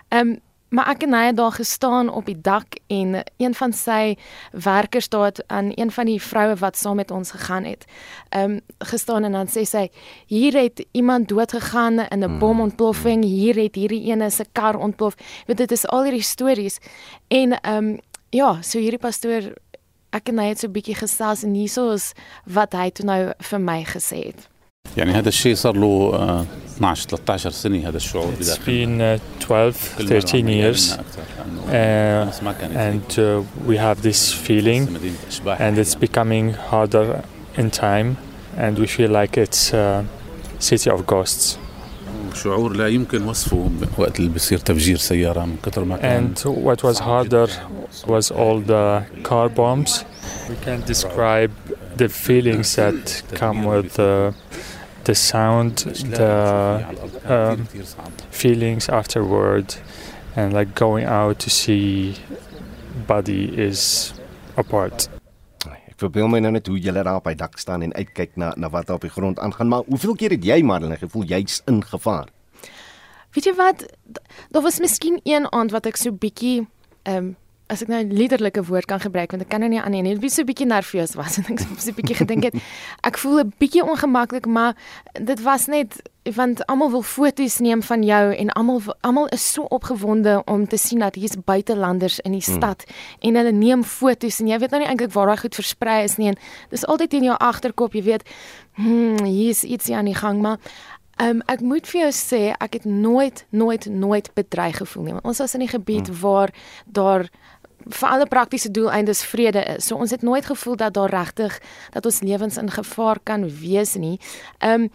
Speaker 12: Ehm um, Maar ek en hy het daar gestaan op die dak en een van sy werkers daar aan een van die vroue wat saam met ons gegaan het, ehm um, gestaan en dan sê sy hier het iemand dood gegaan in 'n bomontploffing, hier het hierdie ene se kar ontplof. Weet dit is al hierdie stories en ehm um, ja, so hierdie pastoor ek en hy het so 'n bietjie gesels en hieso is wat hy toe nou vir my gesê het.
Speaker 19: يعني هذا الشيء صار له 12 13 سنه هذا الشعور
Speaker 20: It's been uh, 12 13 years uh, and uh, we have this feeling and it's becoming harder in time and we feel like it's a city of ghosts
Speaker 19: شعور لا يمكن وصفه وقت اللي بصير تفجير سياره من كثر ما
Speaker 20: كان And what was harder was all the car bombs. We can't describe the feelings that come with the the sound, the um, feelings afterward, and like going out to see body is apart.
Speaker 2: Ek verbeel my nou net hoe jy daar op by dak staan en uitkyk na na wat op die grond aangaan, maar hoeveel keer het jy maar hulle gevoel jy's in gevaar?
Speaker 12: Weet jy wat? Daar was miskien een aand wat ek so bietjie ehm um, as ek nou 'n liderlike woord kan gebruik want ek kan nou nie aan nie net so 'n bietjie nerveus was en ek so 'n bietjie gedink het ek voel 'n bietjie ongemaklik maar dit was net want almal wil foto's neem van jou en almal almal is so opgewonde om te sien dat hier's buitelanders in die hmm. stad mm. en hulle neem foto's en jy weet nou nie eintlik waar daai goed versprei is nie en dis altyd in jou agterkop jy weet hmm, hier's iets aan die gang maar Um, ek moet vir jou sê ek het nooit nooit nooit bedreig gevoel nie. Ons was in 'n gebied hmm. waar daar vir alle praktiese doeleindes vrede is. So ons het nooit gevoel dat daar regtig dat ons lewens in gevaar kan wees nie. Ehm um,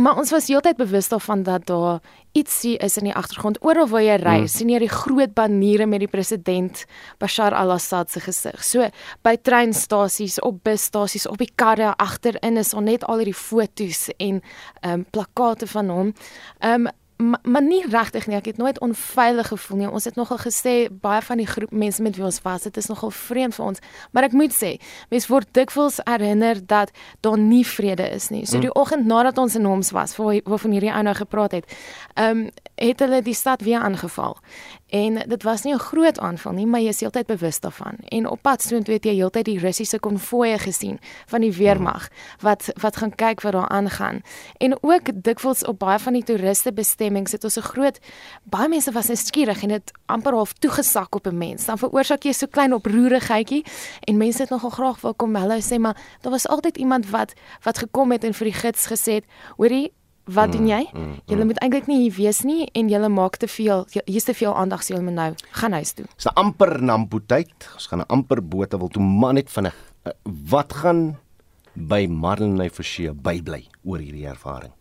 Speaker 12: maar ons was heeltyd bewus daarvan dat daar ietsie is in die agtergrond. Oral waar jy ry, hmm. sien jy die groot baniere met die president Bashar al-Assad se gesig. So by treinstasies, op busstasies, op die karre agterin is daar net al hierdie foto's en ehm um, plakate van hom. Ehm um, maar nie regtig nie. Ek het nooit onveilig gevoel nie. Ons het nogal gesê baie van die groep mense met wie ons was, dit is nogal vreemd vir ons. Maar ek moet sê, mense word dikwels herinner dat daar nie vrede is nie. So die mm. oggend nadat ons in Homs was, waar waarvan hierdie ou nou gepraat het, ehm um, het hulle die stad weer aangeval. En dit was nie 'n groot aanval nie, maar jy is heeltyd bewus daarvan. En op pad soontoe het jy heeltyd die Russiese konvoë gesien van die weermag wat wat gaan kyk wat daar aangaan. En ook dikwels op baie van die toeriste bestemmings het ons 'n groot baie mense was nuuskierig en dit amper half toegesak op 'n mens. Dan veroorsaak jy so klein oproerigheidjie en mense het nogal graag wil kom hulle sê maar daar was altyd iemand wat wat gekom het en vir die gids gesê het, hoorie Wat doen jy?
Speaker 2: Mm, mm,
Speaker 12: Julle moet eintlik nie hier wees nie en julle maak te veel hier's te veel aandag julle moet nou gaan huis toe.
Speaker 2: Dis 'n amper Nampo tyd. Ons gaan 'n amper bote wil toe man net vinnig. Uh, wat gaan by Marlene Forsie bybly oor hierdie ervaring?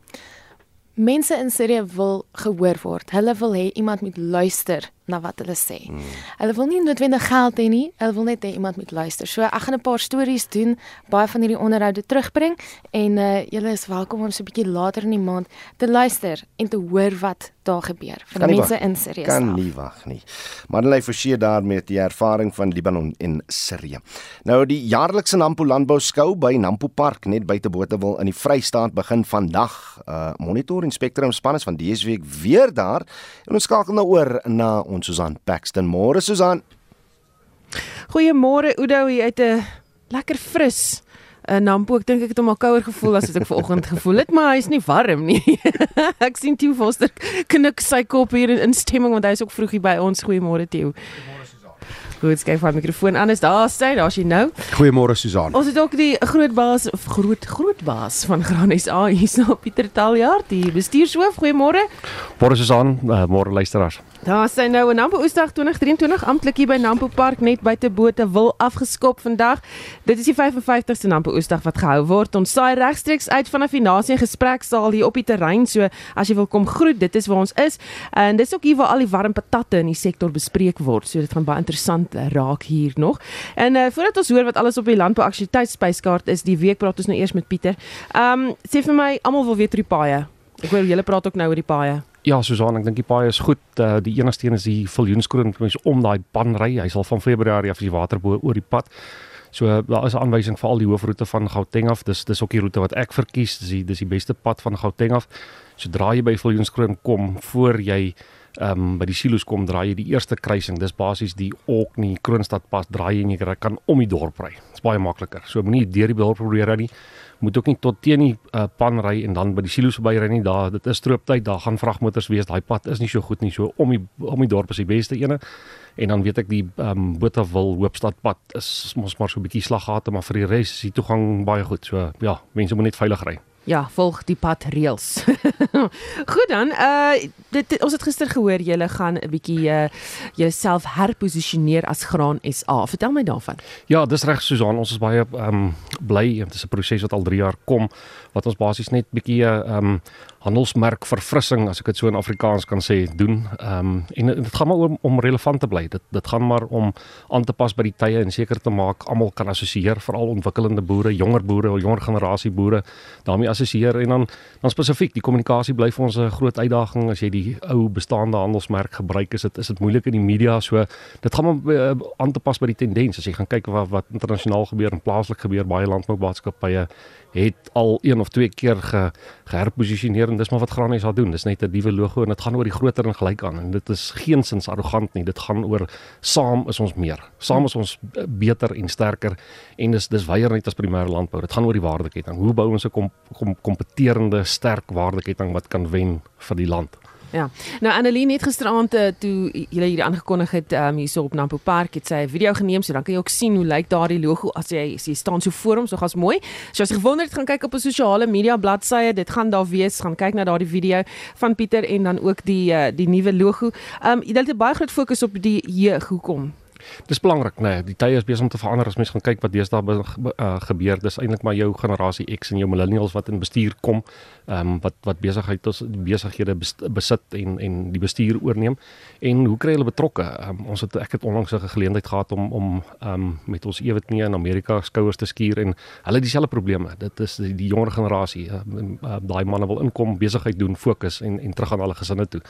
Speaker 12: Mense in Sirië wil gehoor word. Hulle wil hê iemand moet luister na wat hulle sê. Mm. Hulle wil nie noodwendig geld hê nie, hulle wil net hê iemand moet luister. So ek gaan 'n paar stories doen, baie van hierdie onderhoude terugbring en uh julle is welkom om so 'n bietjie later in die maand te luister en te hoor wat daar gebeur van die mense in Sirië.
Speaker 2: Kan nie wag nie. Madeleine Forsie daar met die ervaring van Libanon en Sirië. Nou die jaarlikse Nampo Landbou Skou by Nampo Park net buite Botewil in die Vrystaat begin vandag. Uh monitor en Spectrum span is van DSW weer daar en ons skakel nou oor na ons Susan Paxton. Môre Susan.
Speaker 21: Goeiemôre Oudo, jy het 'n lekker fris 'n Nampo. Ek dink ek het hom al kouer gevoel as wat ek vanoggend gevoel het, maar hy's nie warm nie. ek sien Tieu Foster knik sy kop hier in instemming want hy is ook vroeg hier by ons. Goeiemôre Tieu. Goed, skryf van mikrofoon aan is daar sê, daar's jy nou.
Speaker 22: Goeiemôre Susan.
Speaker 21: Ons het ook die groot baas of groot groot baas van Graan SA hier so Pieter Taljaard, die bestuurshoof. Goeiemôre.
Speaker 22: Môre Susan, uh, môre luisteraars.
Speaker 21: Daar sê nou 'n Nampo Oesdag 2023 amptelik hier by Nampo Park net buite bote wil afgeskop vandag. Dit is die 55ste Nampo Oesdag wat gehou word. Ons saai regstreeks uit vanaf die nasie gespreksaal hier op die terrein. So as jy wil kom groet, dit is waar ons is. En dis ook hier waar al die warm patatte in die sektor bespreek word. So dit gaan baie interessant raak hier nog. En uh, voordat ons hoor wat alles op die landbou aktiwiteitsspyskaart is, die week praat ons nou eers met Pieter. Ehm um, sê vir my, almal wil weet oor die paaie. Ek hoor julle praat ook nou oor die paaie.
Speaker 22: Ja, Susan, ek dink die paai is goed. Uh, die enigste een is die viljoenskroon mens om daai pan ry. Hy sal van Februarie af die water bo oor die pad. So daar is 'n aanwysing vir al die hoofroete van Gauteng af. Dis dis ook die roete wat ek verkies. Dis die dis die beste pad van Gauteng af. Sodra jy by viljoenskroon kom voor jy ehm um, by die silo's kom, draai jy die eerste kruising. Dis basies die Orkney Kroonstad pas draai jy en jy kan om die dorp ry. Dit's baie makliker. So moenie deur die dorp probeer ry nie moet ook nie tot teen die uh, pan ry en dan by die silo's verby ry nie. Daar dit is strooptyd, daar gaan vragmotors wees. Daai pad is nie so goed nie. So om die om die dorp is die beste ene. En dan weet ek die ehm um, Botawil Hoopstad pad is mos maar so 'n bietjie slaggate, maar vir die res is die toegang baie goed. So ja, mense moet net veilig ry.
Speaker 21: Ja, volg die pad reëls. Goed dan, uh dit, dit ons het gister gehoor julle gaan 'n bietjie uh jouself herposisioneer as Graan SA. Vertel my daarvan.
Speaker 22: Ja, dis reg Susan, ons is baie um, bly dit is 'n proses wat al 3 jaar kom wat ons basies net bietjie ehm um, handelsmerk verfrissing as ek dit so in Afrikaans kan sê doen. Ehm um, en dit gaan maar om, om relevant te bly. Dit dit gaan maar om aan te pas by die tye en seker te maak almal kan assosieer, veral ontwikkelende boere, jonger boere, jonger generasie boere daarmee assosieer en dan dan spesifiek die kommunikasie bly vir ons 'n groot uitdaging as jy die ou bestaande handelsmerk gebruik is dit is dit moeilik in die media so dit gaan maar uh, aan te pas by die tendens as jy gaan kyk wat wat internasionaal gebeur en plaaslik gebeur baie landboumaatskappye het al een of twee keer ge, geherposisioneer en dis maar wat Graan SA doen. Dis net 'n nuwe logo en dit gaan oor die groter en gelyk aan en dit is geensins arrogant nie. Dit gaan oor saam is ons meer. Saam is ons beter en sterker en dis dis weier net as primêre landbou. Dit gaan oor die waardeketting. Hoe bou ons 'n kom, kom, kompeterende sterk waardeketting wat kan wen vir die land?
Speaker 21: Ja. Nou Annelien het gisteraand uh, toe jy hierdie aangekondig het um, hierso op Nampo Park het sy 'n video geneem so dan kan jy ook sien hoe lyk daardie logo as jy as jy staan so voor hom so gas mooi. So as jy gewonder het gaan kyk op 'n sosiale media bladsye, dit gaan daar wees, gaan kyk na daardie video van Pieter en dan ook die uh, die nuwe logo. Ehm um, jy het baie groot fokus op die jeug hoekom?
Speaker 22: Dis belangrik, nê. Nee, die tye is besig om te verander as mens gaan kyk wat deesdae uh, gebeur. Dis eintlik maar jou generasie X en jou millennials wat in bestuur kom, ehm um, wat wat besigheid ons besighede besit en en die bestuur oorneem. En hoe kry hulle betrokke? Um, ons het ek het onlangs 'n geleentheid gehad om om ehm um, met ons ewet mee in Amerika skouers te skuur en hulle dieselfde probleme. Dit is die, die jonger generasie. Uh, uh, Daai manne wil inkom, besigheid doen, fokus en en terug aan hulle gesinne toe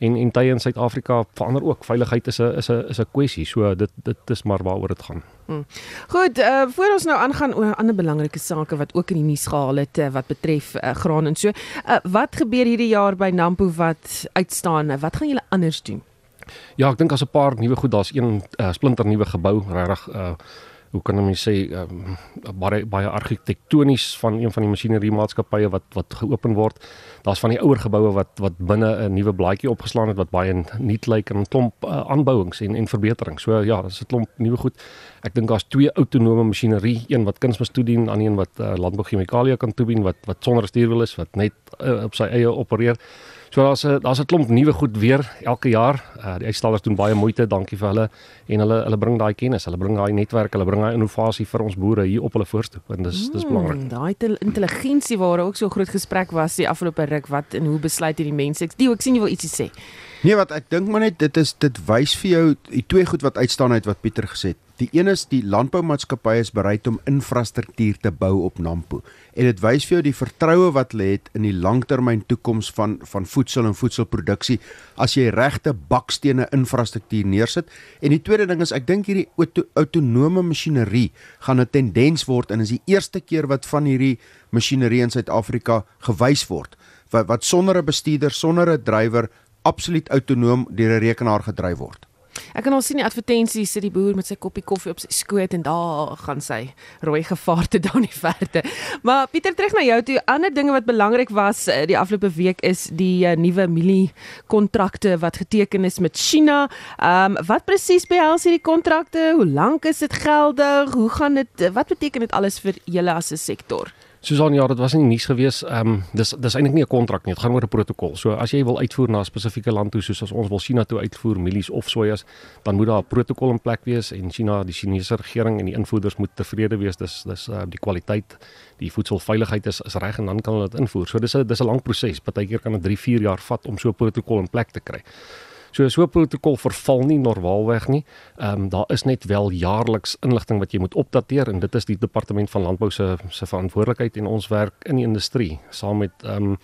Speaker 22: en en tye in Suid-Afrika verander ook. Veiligheid is 'n is 'n is 'n kwessie. So dit dit is maar waaroor dit gaan.
Speaker 21: Hmm. Goed, uh voor ons nou aangaan oor ander belangrike sake wat ook in die nuus gehaal het uh, wat betref uh, graan en so. Uh wat gebeur hierdie jaar by Nampo wat uitstaan? Wat gaan julle anders doen?
Speaker 22: Ja, ek dink daar's 'n paar nuwe goed. Daar's een uh, splinter nuwe gebou, regtig uh hoe kan ek sê um, baie baie argitektonies van een van die masjinerie maatskappye wat wat geopen word. Daar's van die ouer geboue wat wat binne 'n nuwe blaadjie opgeslaan het wat baie nuut lyk en 'n klomp uh, aanbouings en en verbeterings. So ja, dis 'n klomp nuwe goed. Ek dink daar's twee autonome masjinerie, een wat kunsmis toedien, aan een wat uh, landbouchemikalie kan toedien wat wat sonder stuurwiel is, wat net uh, op sy eie opereer. So daar's 'n daar's 'n klomp nuwe goed weer elke jaar. Uh die uitstallers doen baie moeite, dankie vir hulle en hulle hulle bring daai kennis, hulle bring daai netwerk, hulle bring daai innovasie vir ons boere hier op hulle voorstoep en dis dis
Speaker 21: Hmm,
Speaker 22: belangrik.
Speaker 21: Daai intelligensie waar ook so groot gesprek was die afgelope ruk wat en hoe besluit hierdie mense? Ek Dio, ek sien jy wil ietsie sê.
Speaker 23: Nee, wat ek dink maar net dit is dit wys vir jou die twee goed wat uitstaan uit wat Pieter gesê het. Die een is die landboumaatskappye is bereid om infrastruktuur te bou op Nampo en dit wys vir jou die vertroue wat hulle het in die langtermyn toekoms van van voedsel en voedselproduksie as jy regte bakstene infrastruktuur neersit. En die tweede ding is ek dink hierdie auto, autonome masjinerie gaan 'n tendens word en is die eerste keer wat van hierdie masjinerie in Suid-Afrika gewys word wat wat sonder 'n bestuurder, sonder 'n drywer absoluut autonoom deur 'n rekenaar gedryf word.
Speaker 21: Ek kan al sien die advertensies sit die boer met sy koppie koffie op sy skoot en daar gaan sy rooi gevaarte daar in die verte. Maar Pieter terug na jou toe. Ander dinge wat belangrik was eh, die afgelope week is die uh, nuwe mielie kontrakte wat geteken is met China. Ehm um, wat presies behels hierdie kontrakte? Hoe lank is dit geldig? Hoe gaan dit wat beteken dit alles vir julle as 'n sektor?
Speaker 22: Susan, ja, dit was nie nuus gewees. Ehm um, dis dis eintlik nie 'n kontrak nie. Dit gaan oor 'n protokol. So as jy wil uitvoer na 'n spesifieke land toe soos as ons wil China toe uitvoer mielies of sojas, dan moet daar 'n protokol in plek wees en China, die Chinese regering en die invoerders moet tevrede wees. Dis dis uh, die kwaliteit, die voedselveiligheid is is reg en dan kan hulle dit invoer. So dis 'n dis 'n lang proses. Partykeer kan dit 3, 4 jaar vat om so 'n protokol in plek te kry. So so 'n protokol verval nie normaalweg nie. Ehm um, daar is net wel jaarliks inligting wat jy moet opdateer en dit is die departement van landbou se se verantwoordelikheid en ons werk in die industrie saam met ehm um,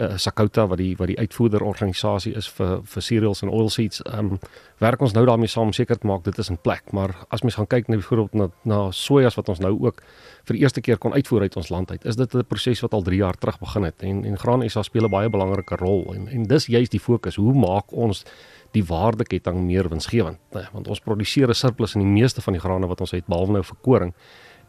Speaker 22: uh, Sakouta wat die wat die uitvoerder organisasie is vir vir cereals en oilseeds. Ehm um, werk ons nou daarmee saam seker te maak dit is in plek. Maar as mens gaan kyk na byvoorbeeld na na sojas wat ons nou ook vir die eerste keer kon uitvoer uit ons land uit, is dit 'n proses wat al 3 jaar terug begin het en en Graan SA speel 'n baie belangrike rol en en dis juist die fokus. Hoe maak ons die waardeketting meer winsgewend? Nee, want ons produseer 'n surplus in die meeste van die grane wat ons het behalwe nou vir koring.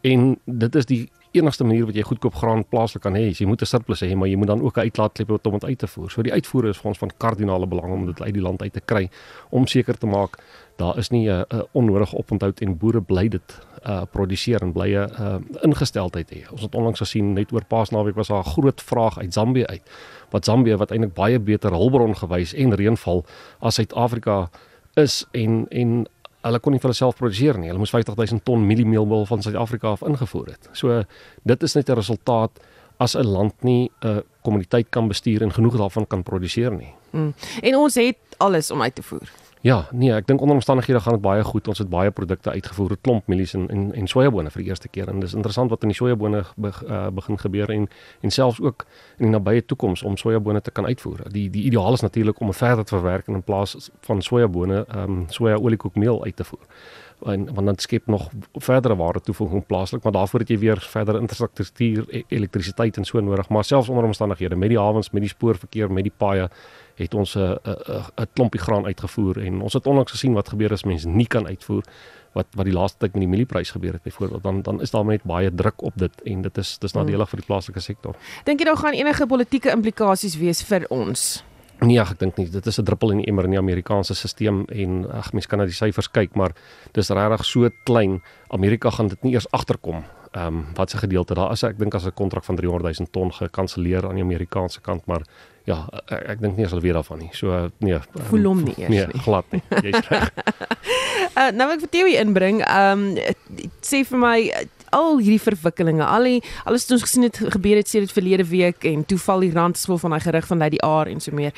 Speaker 22: En dit is die enigste manier wat jy goedkoop graan plaaslik kan hê. Jy moet 'n surplus hê, maar jy moet dan ook 'n uitlaatklep hê om dit uit te voer. So die uitvoer is vir ons van kardinale belang om dit uit die land uit te kry om seker te maak daar is nie 'n onnodige oponthoud en boere bly dit uh produseer en bly 'n uh, ingesteldheid hê. Ons het onlangs gesien net oor Paasnaweek was daar 'n groot vraag uit Zambië uit. Wat Zambië wat eintlik baie beter hulpbron gewys en reënval as Suid-Afrika is en en hulle kon nie vir hulself produseer nie. Hulle moes 50000 ton mieliemeelmeel van Suid-Afrika af ingevoer het. So dit is net 'n resultaat as 'n land nie 'n uh, kommoditeit kan bestuur en genoeg daarvan kan produseer nie.
Speaker 21: Mm. En ons het alles om uit te voer.
Speaker 22: Ja, nee, ek dink onder omstandighede gaan dit baie goed. Ons het baie produkte uitgevoer, 'n klomp mielies en en, en sojabone vir die eerste keer. En dis interessant wat in die sojabone be, uh, begin gebeur en en selfs ook in die nabye toekoms om sojabone te kan uitvoer. Die die ideaal is natuurlik om 'n verder te verwerk in plaas van sojabone, ehm um, soja oliekoekmeel uit te voer. En want dan skep nog verdere waarde toevoeging plaaslik, maar daarvoor het jy weer verder infrastruktuur, e elektrisiteit en so nodig. Maar selfs onder omstandighede met die hawens, met die spoorverkeer, met die paaie het ons 'n 'n 'n klompie graan uitgevoer en ons het onlangs gesien wat gebeur as mense nie kan uitvoer wat wat die laaste tyd met die mielieprys gebeur het byvoorbeeld dan dan is daar net baie druk op dit en dit is dis nadelig vir die plaaslike sektor.
Speaker 21: Dink jy daar gaan enige politieke implikasies wees vir ons?
Speaker 22: Nee, ek dink nie. Dit is 'n druppel in die emmer in die Amerikaanse stelsel en ag mens kan na die syfers kyk, maar dis regtig so klein. Amerika gaan dit nie eers agterkom. Ehm um, wat se gedeelte daar is ek dink as 'n kontrak van 300 000 ton gekanselleer aan die Amerikaanse kant, maar ja, ek, ek dink nie as hulle weer daarvan nie. So nee. Um,
Speaker 21: Voel hom nie eers
Speaker 22: nee,
Speaker 21: nie.
Speaker 22: glad nie. Jy's reg.
Speaker 21: uh, nou ek vir teorie inbring. Ehm um, sê vir my al hierdie verwikkelinge, al die alles wat ons gesien het gebeur het sedert verlede week en toe val die rand swel van daai gerig van Lady R en so meer.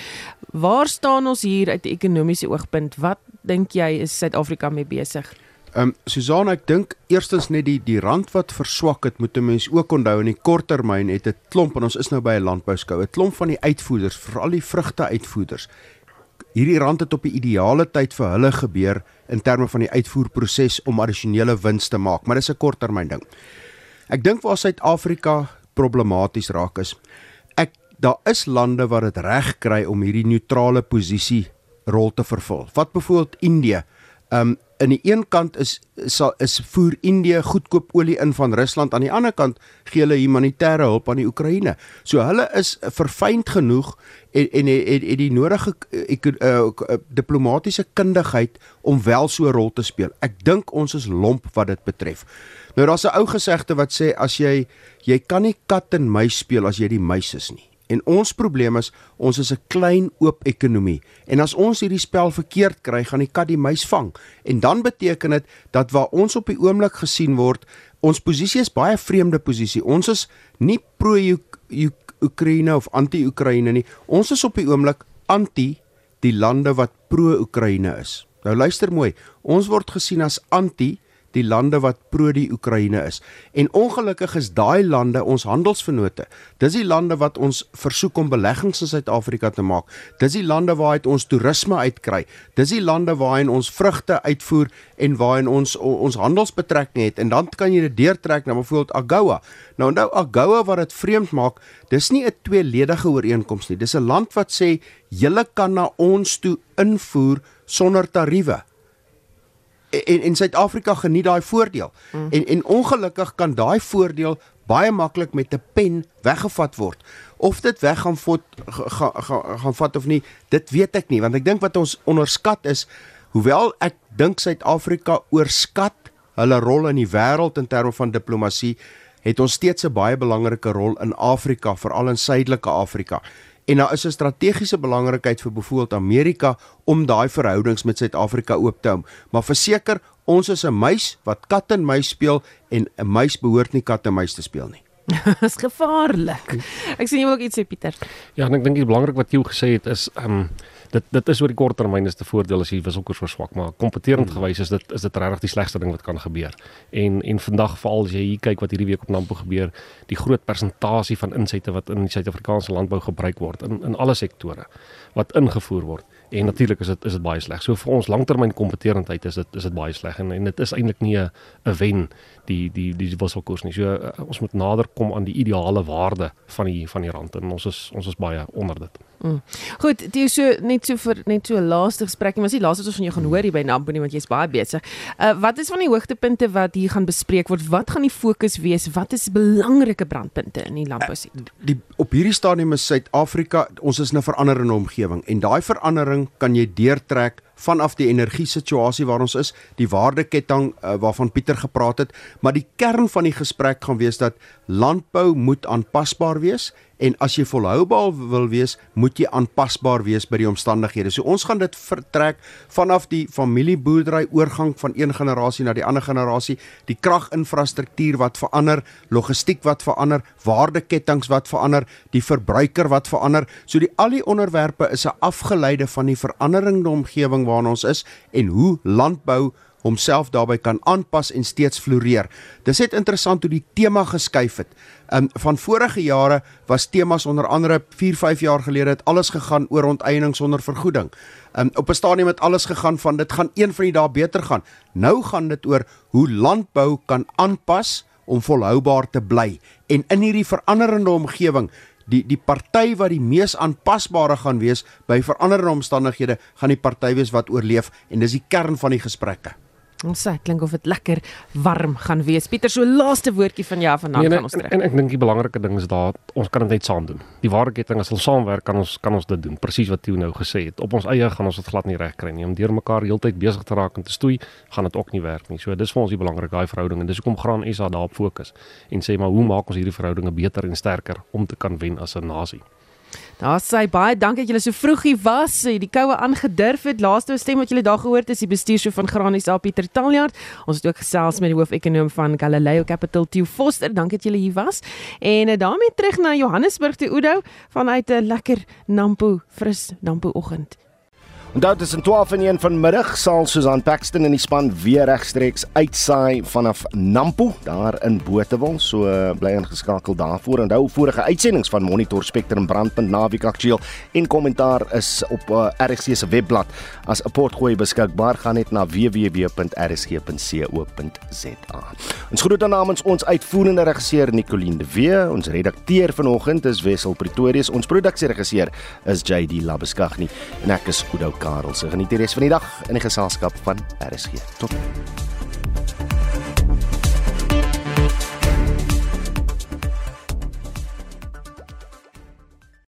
Speaker 21: Waar staan ons hier uit 'n ekonomiese oogpunt? Wat dink jy is Suid-Afrika mee besig?
Speaker 23: Ehm um, Susan, ek dink eerstens net die die rand wat verswak het, moet 'n mens ook onthou in die korttermyn het 'n klomp en ons is nou by 'n landbouskou, 'n klomp van die uitvoerders, veral die vrugte uitvoerders. Hierdie rand het op die ideale tyd vir hulle gebeur in terme van die uitvoerproses om addisionele wins te maak, maar dis 'n korttermyn ding. Ek dink waar Suid-Afrika problematies raak is, ek daar is lande wat dit reg kry om hierdie neutrale posisie rol te vervul. Wat byvoorbeeld Indië. Um aan die een kant is sal is voer Indië goedkoop olie in van Rusland, aan die ander kant gee hulle humanitêre hulp aan die Oekraïne. So hulle is verfynd genoeg en en het, die nodige ek, uh, uh, diplomatiese kundigheid om wel so 'n rol te speel. Ek dink ons is lomp wat dit betref. Nou daar's 'n ou gesegde wat sê as jy jy kan nie kat en muis speel as jy die muis is nie. En ons probleem is ons is 'n klein oop ekonomie en as ons hierdie spel verkeerd kry, gaan die kat die muis vang. En dan beteken dit dat waar ons op die oomblik gesien word, ons posisie is baie vreemde posisie. Ons is nie pro Oekraïne of anti-Oekraïne nie. Ons is op die oomblik anti die lande wat pro Oekraïne is. Nou luister mooi, ons word gesien as anti die lande wat pro die Oekraïne is. En ongelukkig is daai lande ons handelsvennote. Dis die lande wat ons versoek om beleggings in Suid-Afrika te maak. Dis die lande waaruit ons toerisme uitkry. Dis die lande waarin ons vrugte uitvoer en waarin ons ons handelsbetrekking het. En dan kan jy dit deurtrek na byvoorbeeld AGOA. Nou onthou AGOA wat dit vreemd maak, dis nie 'n tweeledige ooreenkoms nie. Dis 'n land wat sê julle kan na ons toe invoer sonder tariewe en en Suid-Afrika geniet daai voordeel. Mm. En en ongelukkig kan daai voordeel baie maklik met 'n pen weggevat word. Of dit weg gaan vat gaan gaan gaan vat of nie, dit weet ek nie, want ek dink wat ons onderskat is, hoewel ek dink Suid-Afrika oorskat hulle rol in die wêreld in terme van diplomatie, het ons steeds 'n baie belangrike rol in Afrika, veral in Suidelike Afrika en daar is 'n strategiese belangrikheid vir byvoorbeeld Amerika om daai verhoudings met Suid-Afrika oop te hou. Maar verseker, ons is 'n muis wat kat en muis speel en 'n muis behoort nie kat en muis te speel nie.
Speaker 21: Dis gevaarlik. Ek sien jy wil ook iets sê Pieter.
Speaker 22: Ja, en ek dink dit belangrik wat jy gesê het is ehm um, dit dit is oor die kort termyn is te voordeel as jy wisselkoers verswak, maar kompeterend mm. gewys is dit is dit regtig die slegste ding wat kan gebeur. En en vandag veral as jy hier kyk wat hierdie week op Nampo gebeur, die groot persentasie van insette wat in die Suid-Afrikaanse landbou gebruik word in in alle sektore wat ingevoer word. En natuurlik is dit is dit baie sleg. So vir ons langtermyn kompeterendheid is dit is dit baie sleg en en dit is eintlik nie 'n wen die die die wisselkoers nie. So uh, ons moet nader kom aan die ideale waarde van die van die rand en ons is ons is baie onder dit.
Speaker 21: Mm. Goed, dit is so net so vir net so laaste gesprek. Ons is die laaste wat ons van jou gaan hoor hier by Nampo nie want jy's baie besig. Uh wat is van die hoogtepunte wat hier gaan bespreek word? Wat gaan die fokus wees? Wat is belangrike brandpunte in die landbousektor?
Speaker 23: Uh, die op hierdie stadium is Suid-Afrika, ons is in 'n veranderende omgewing en daai verandering kan jy deurtrek vanaf die energie situasie waar ons is, die waardeketting uh, waarvan Pieter gepraat het, maar die kern van die gesprek gaan wees dat landbou moet aanpasbaar wees en as jy volhoubaar wil wees, moet jy aanpasbaar wees by die omstandighede. So ons gaan dit vertrek vanaf die familieboerdery oorgang van een generasie na die ander generasie, die kraginfrastruktuur wat verander, logistiek wat verander, waardeketTINGS wat verander, die verbruiker wat verander. So die al die onderwerpe is 'n afgeleide van die veranderende omgewing waarin ons is en hoe landbou homself daarbey kan aanpas en steeds floreer. Dis net interessant hoe die tema geskuif het. Um van vorige jare was temas onder andere 4, 5 jaar gelede het alles gegaan oor onteiening sonder vergoeding. Um op 'n stadium het alles gegaan van dit gaan een van die dae beter gaan. Nou gaan dit oor hoe landbou kan aanpas om volhoubaar te bly en in hierdie veranderende omgewing die die party wat die mees aanpasbare gaan wees by veranderende omstandighede gaan die party wees wat oorleef en dis die kern van die gesprekke.
Speaker 21: Ons sê klink of dit lekker warm gaan wees. Pieter, so laaste woordjie van jou vanaand nee,
Speaker 22: gaan ons terug. En, en ek dink die belangrike ding is daar ons kan dit net saam doen. Die waardeketting as ons saamwerk kan ons kan ons dit doen. Presies wat Theo nou gesê het. Op ons eie gaan ons dit glad nie reg kry nie. Om deur mekaar heeltyd besig te raak en te stoei, gaan dit ook nie werk nie. So dis vir ons die belangrike daai verhouding en dis hoekom Graan SA daarop fokus en sê maar hoe maak ons hierdie verhoudinge beter en sterker om te kan wen as 'n nasie.
Speaker 21: Daar sê baie dankie dat julle so vroegie was. Die koue aangedurf het. Laaste stem wat julle daar gehoor het is die bestuurshoof van Granies Al Pieter Taljaard. Ons het ook gesels met die hoof-ekonoom van Galileo Capital Theo Foster. Dankie dat julle hier was. En uh, daarmee terug na Johannesburg toe Oudo vanuit 'n lekker Nampo fris Nampo oggend.
Speaker 2: Onthou dit is in 12 en 1 vanmiddag sal Susan Paxton in die span weer regstreeks uitsaai vanaf Nampo daar in Botewil. So uh, bly ingeskakel daarvoor. Onthou vorige uitsendings van Monitor Spectrum Brandpunt Naweek Aktueel en kommentaar is op uh, eh, RSG se webblad as 'n potgooi beskikbaar. Gaan net na www.rsg.co.za. Ons groet namens ons uitvoerende regisseur Nicoline de Wee, ons redakteur vanoggend is Wessel Pretorius, ons produksieregisseur is JD Labeskagni en ek is Oudo Karelse. Geniet die res van die dag in die geselskap van RSG. Tot